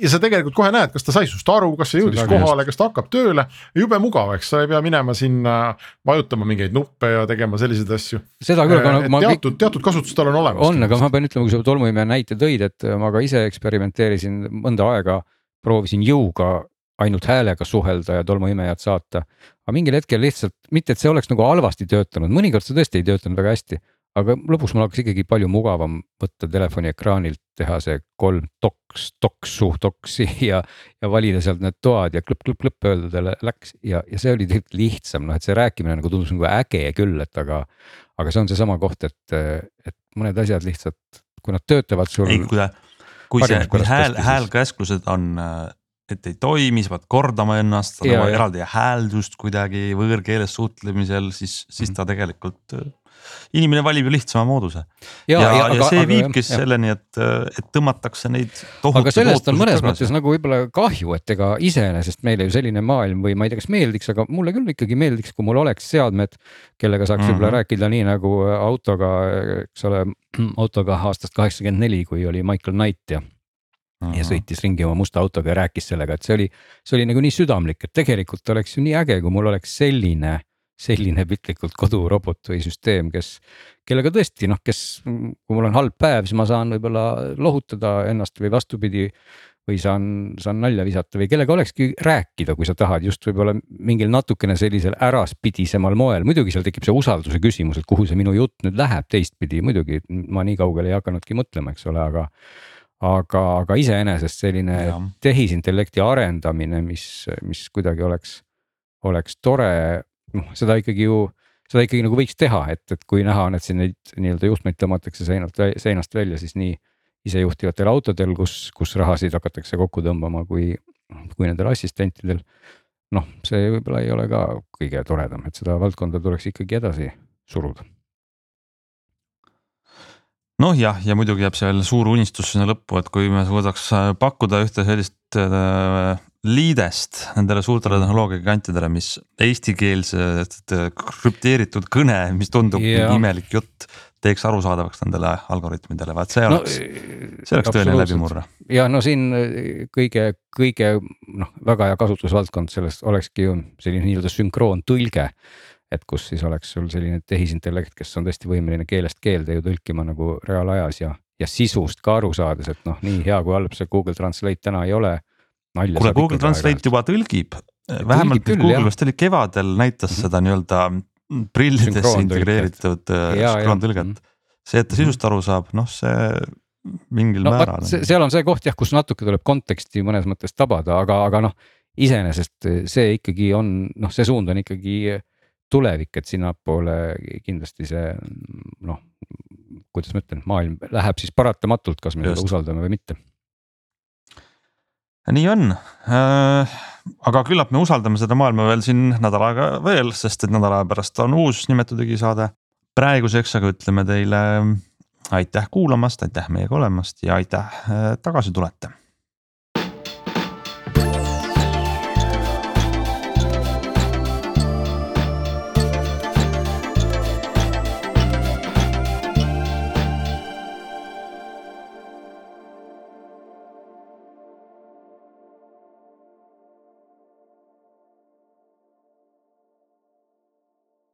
ja sa tegelikult kohe näed, kas ta sai sinust aru, kas see jõudis kohale, kas ta hakkab tööle, jube mugav, eks sa ei pea minema sinna vajutama mingeid nuppe ja tegema selliseid asju. seda küll, aga no ma. teatud, teatud kasutus tal on olemas. on, aga ma pean ütlema, kui sa tolmuimeja näite tõid, et ma ka ise eksperimenteerisin mõnda aega, proovisin jõuga ainult häälega suhelda ja tolmuimejat saata. aga mingil hetkel lihtsalt, mitte et see oleks nagu halvasti töötanud, mõnikord see tõesti ei töötanud väga hästi aga lõpuks mul hakkas ikkagi palju mugavam võtta telefoni ekraanilt, teha see kolm toks, toksu, toksi ja, ja valida sealt need toad ja klõpp-klõpp-klõpp öelda talle läks ja, ja see oli tegelikult lihtsam, noh, et see rääkimine nagu tundus nagu äge küll, et aga, aga see on seesama koht, et, et mõned asjad lihtsalt, kui nad töötavad sul. ei, kui kui see, kui hääl, häälkäsklused on et ei toimi, sa pead kordama ennast, sa nagu eraldi hääldust kuidagi võõrkeeles suhtlemisel, siis, siis ta tegelikult inimene valib ju lihtsama mooduse. ja, ja, ja, ja see aga, viibki jah, selleni, et, et tõmmatakse neid. aga sellest on mõnes tagasi. mõttes nagu võib-olla kahju, et ega iseenesest meile ju selline maailm või ma ei tea, kas meeldiks, aga mulle küll ikkagi meeldiks, kui mul oleks seadmed, kellega saaks mm -hmm. võib-olla rääkida nii nagu autoga, eks ole, autoga aastast kaheksakümmend neli, kui oli Michael Knight ja Mm -hmm. ja sõitis ringi oma musta autoga ja rääkis sellega, et see oli, see oli nagu nii südamlik, et tegelikult oleks ju nii äge, kui mul oleks selline, selline piltlikult kodurobot või süsteem, kes, kellega tõesti noh, kes, kui mul on halb päev, siis ma saan võib-olla lohutada ennast või vastupidi. või saan, saan nalja visata või kellega olekski rääkida, kui sa tahad just võib-olla mingil natukene sellisel äraspidisemal moel, muidugi seal tekib see usalduse küsimus, et kuhu see minu jutt nüüd läheb teistpidi, muidugi ma nii kaugele ei hakanudki mõtlema, eks ole, aga aga, aga iseenesest selline ja. tehisintellekti arendamine, mis, mis kuidagi oleks, oleks tore, noh, seda ikkagi ju, seda ikkagi nagu võiks teha, et, et kui näha on, et siin neid nii-öelda juhtmeid tõmmatakse seinalt, seinast välja, siis nii isejuhtivatel autodel, kus, kus rahasid hakatakse kokku tõmbama, kui, kui nendel assistentidel. noh, see võib-olla ei ole ka kõige toredam, et seda valdkonda tuleks ikkagi edasi suruda noh, jah, ja muidugi jääb seal suur unistus sinna lõppu, et kui me suudaks pakkuda ühte sellist äh, liidest nendele suurtele tehnoloogiagigantidele, mis eestikeelset krüpteeritud kõne, mis tundub yeah. imelik jutt, teeks arusaadavaks nendele algoritmidele, vaat see oleks no,, see oleks tõeline läbimurre. ja no siin kõige, kõige noh, väga hea kasutusvaldkond sellest olekski ju selline nii-öelda sünkroontõlge et kus siis oleks sul selline tehisintellekt, kes on tõesti võimeline keelest keelde ju tõlkima nagu reaalajas ja, ja sisust ka aru saades, et noh, nii hea kui halb see Google Translate täna ei ole. kuule, Google Translate juba tõlgib, vähemalt küll, Google vist oli kevadel näitas mm -hmm. seda nii-öelda prillidesse integreeritud sünkroontõlget. Mhm. see, et ta sisust aru saab, noh, see mingil no, määral. seal on see koht jah, kus natuke tuleb konteksti mõnes mõttes tabada, aga, aga noh, iseenesest see ikkagi on, noh, see suund on ikkagi tulevik, et sinnapoole kindlasti see noh, kuidas ma ütlen, maailm läheb siis paratamatult, kas me Just. seda usaldame või mitte. nii on äh, aga küllap me usaldame seda maailma veel siin nädal aega veel, sest et nädala aja pärast on uus Nimetu digisaade. praeguseks aga ütleme teile aitäh kuulamast, aitäh meiega olemast ja aitäh äh, tagasi tulete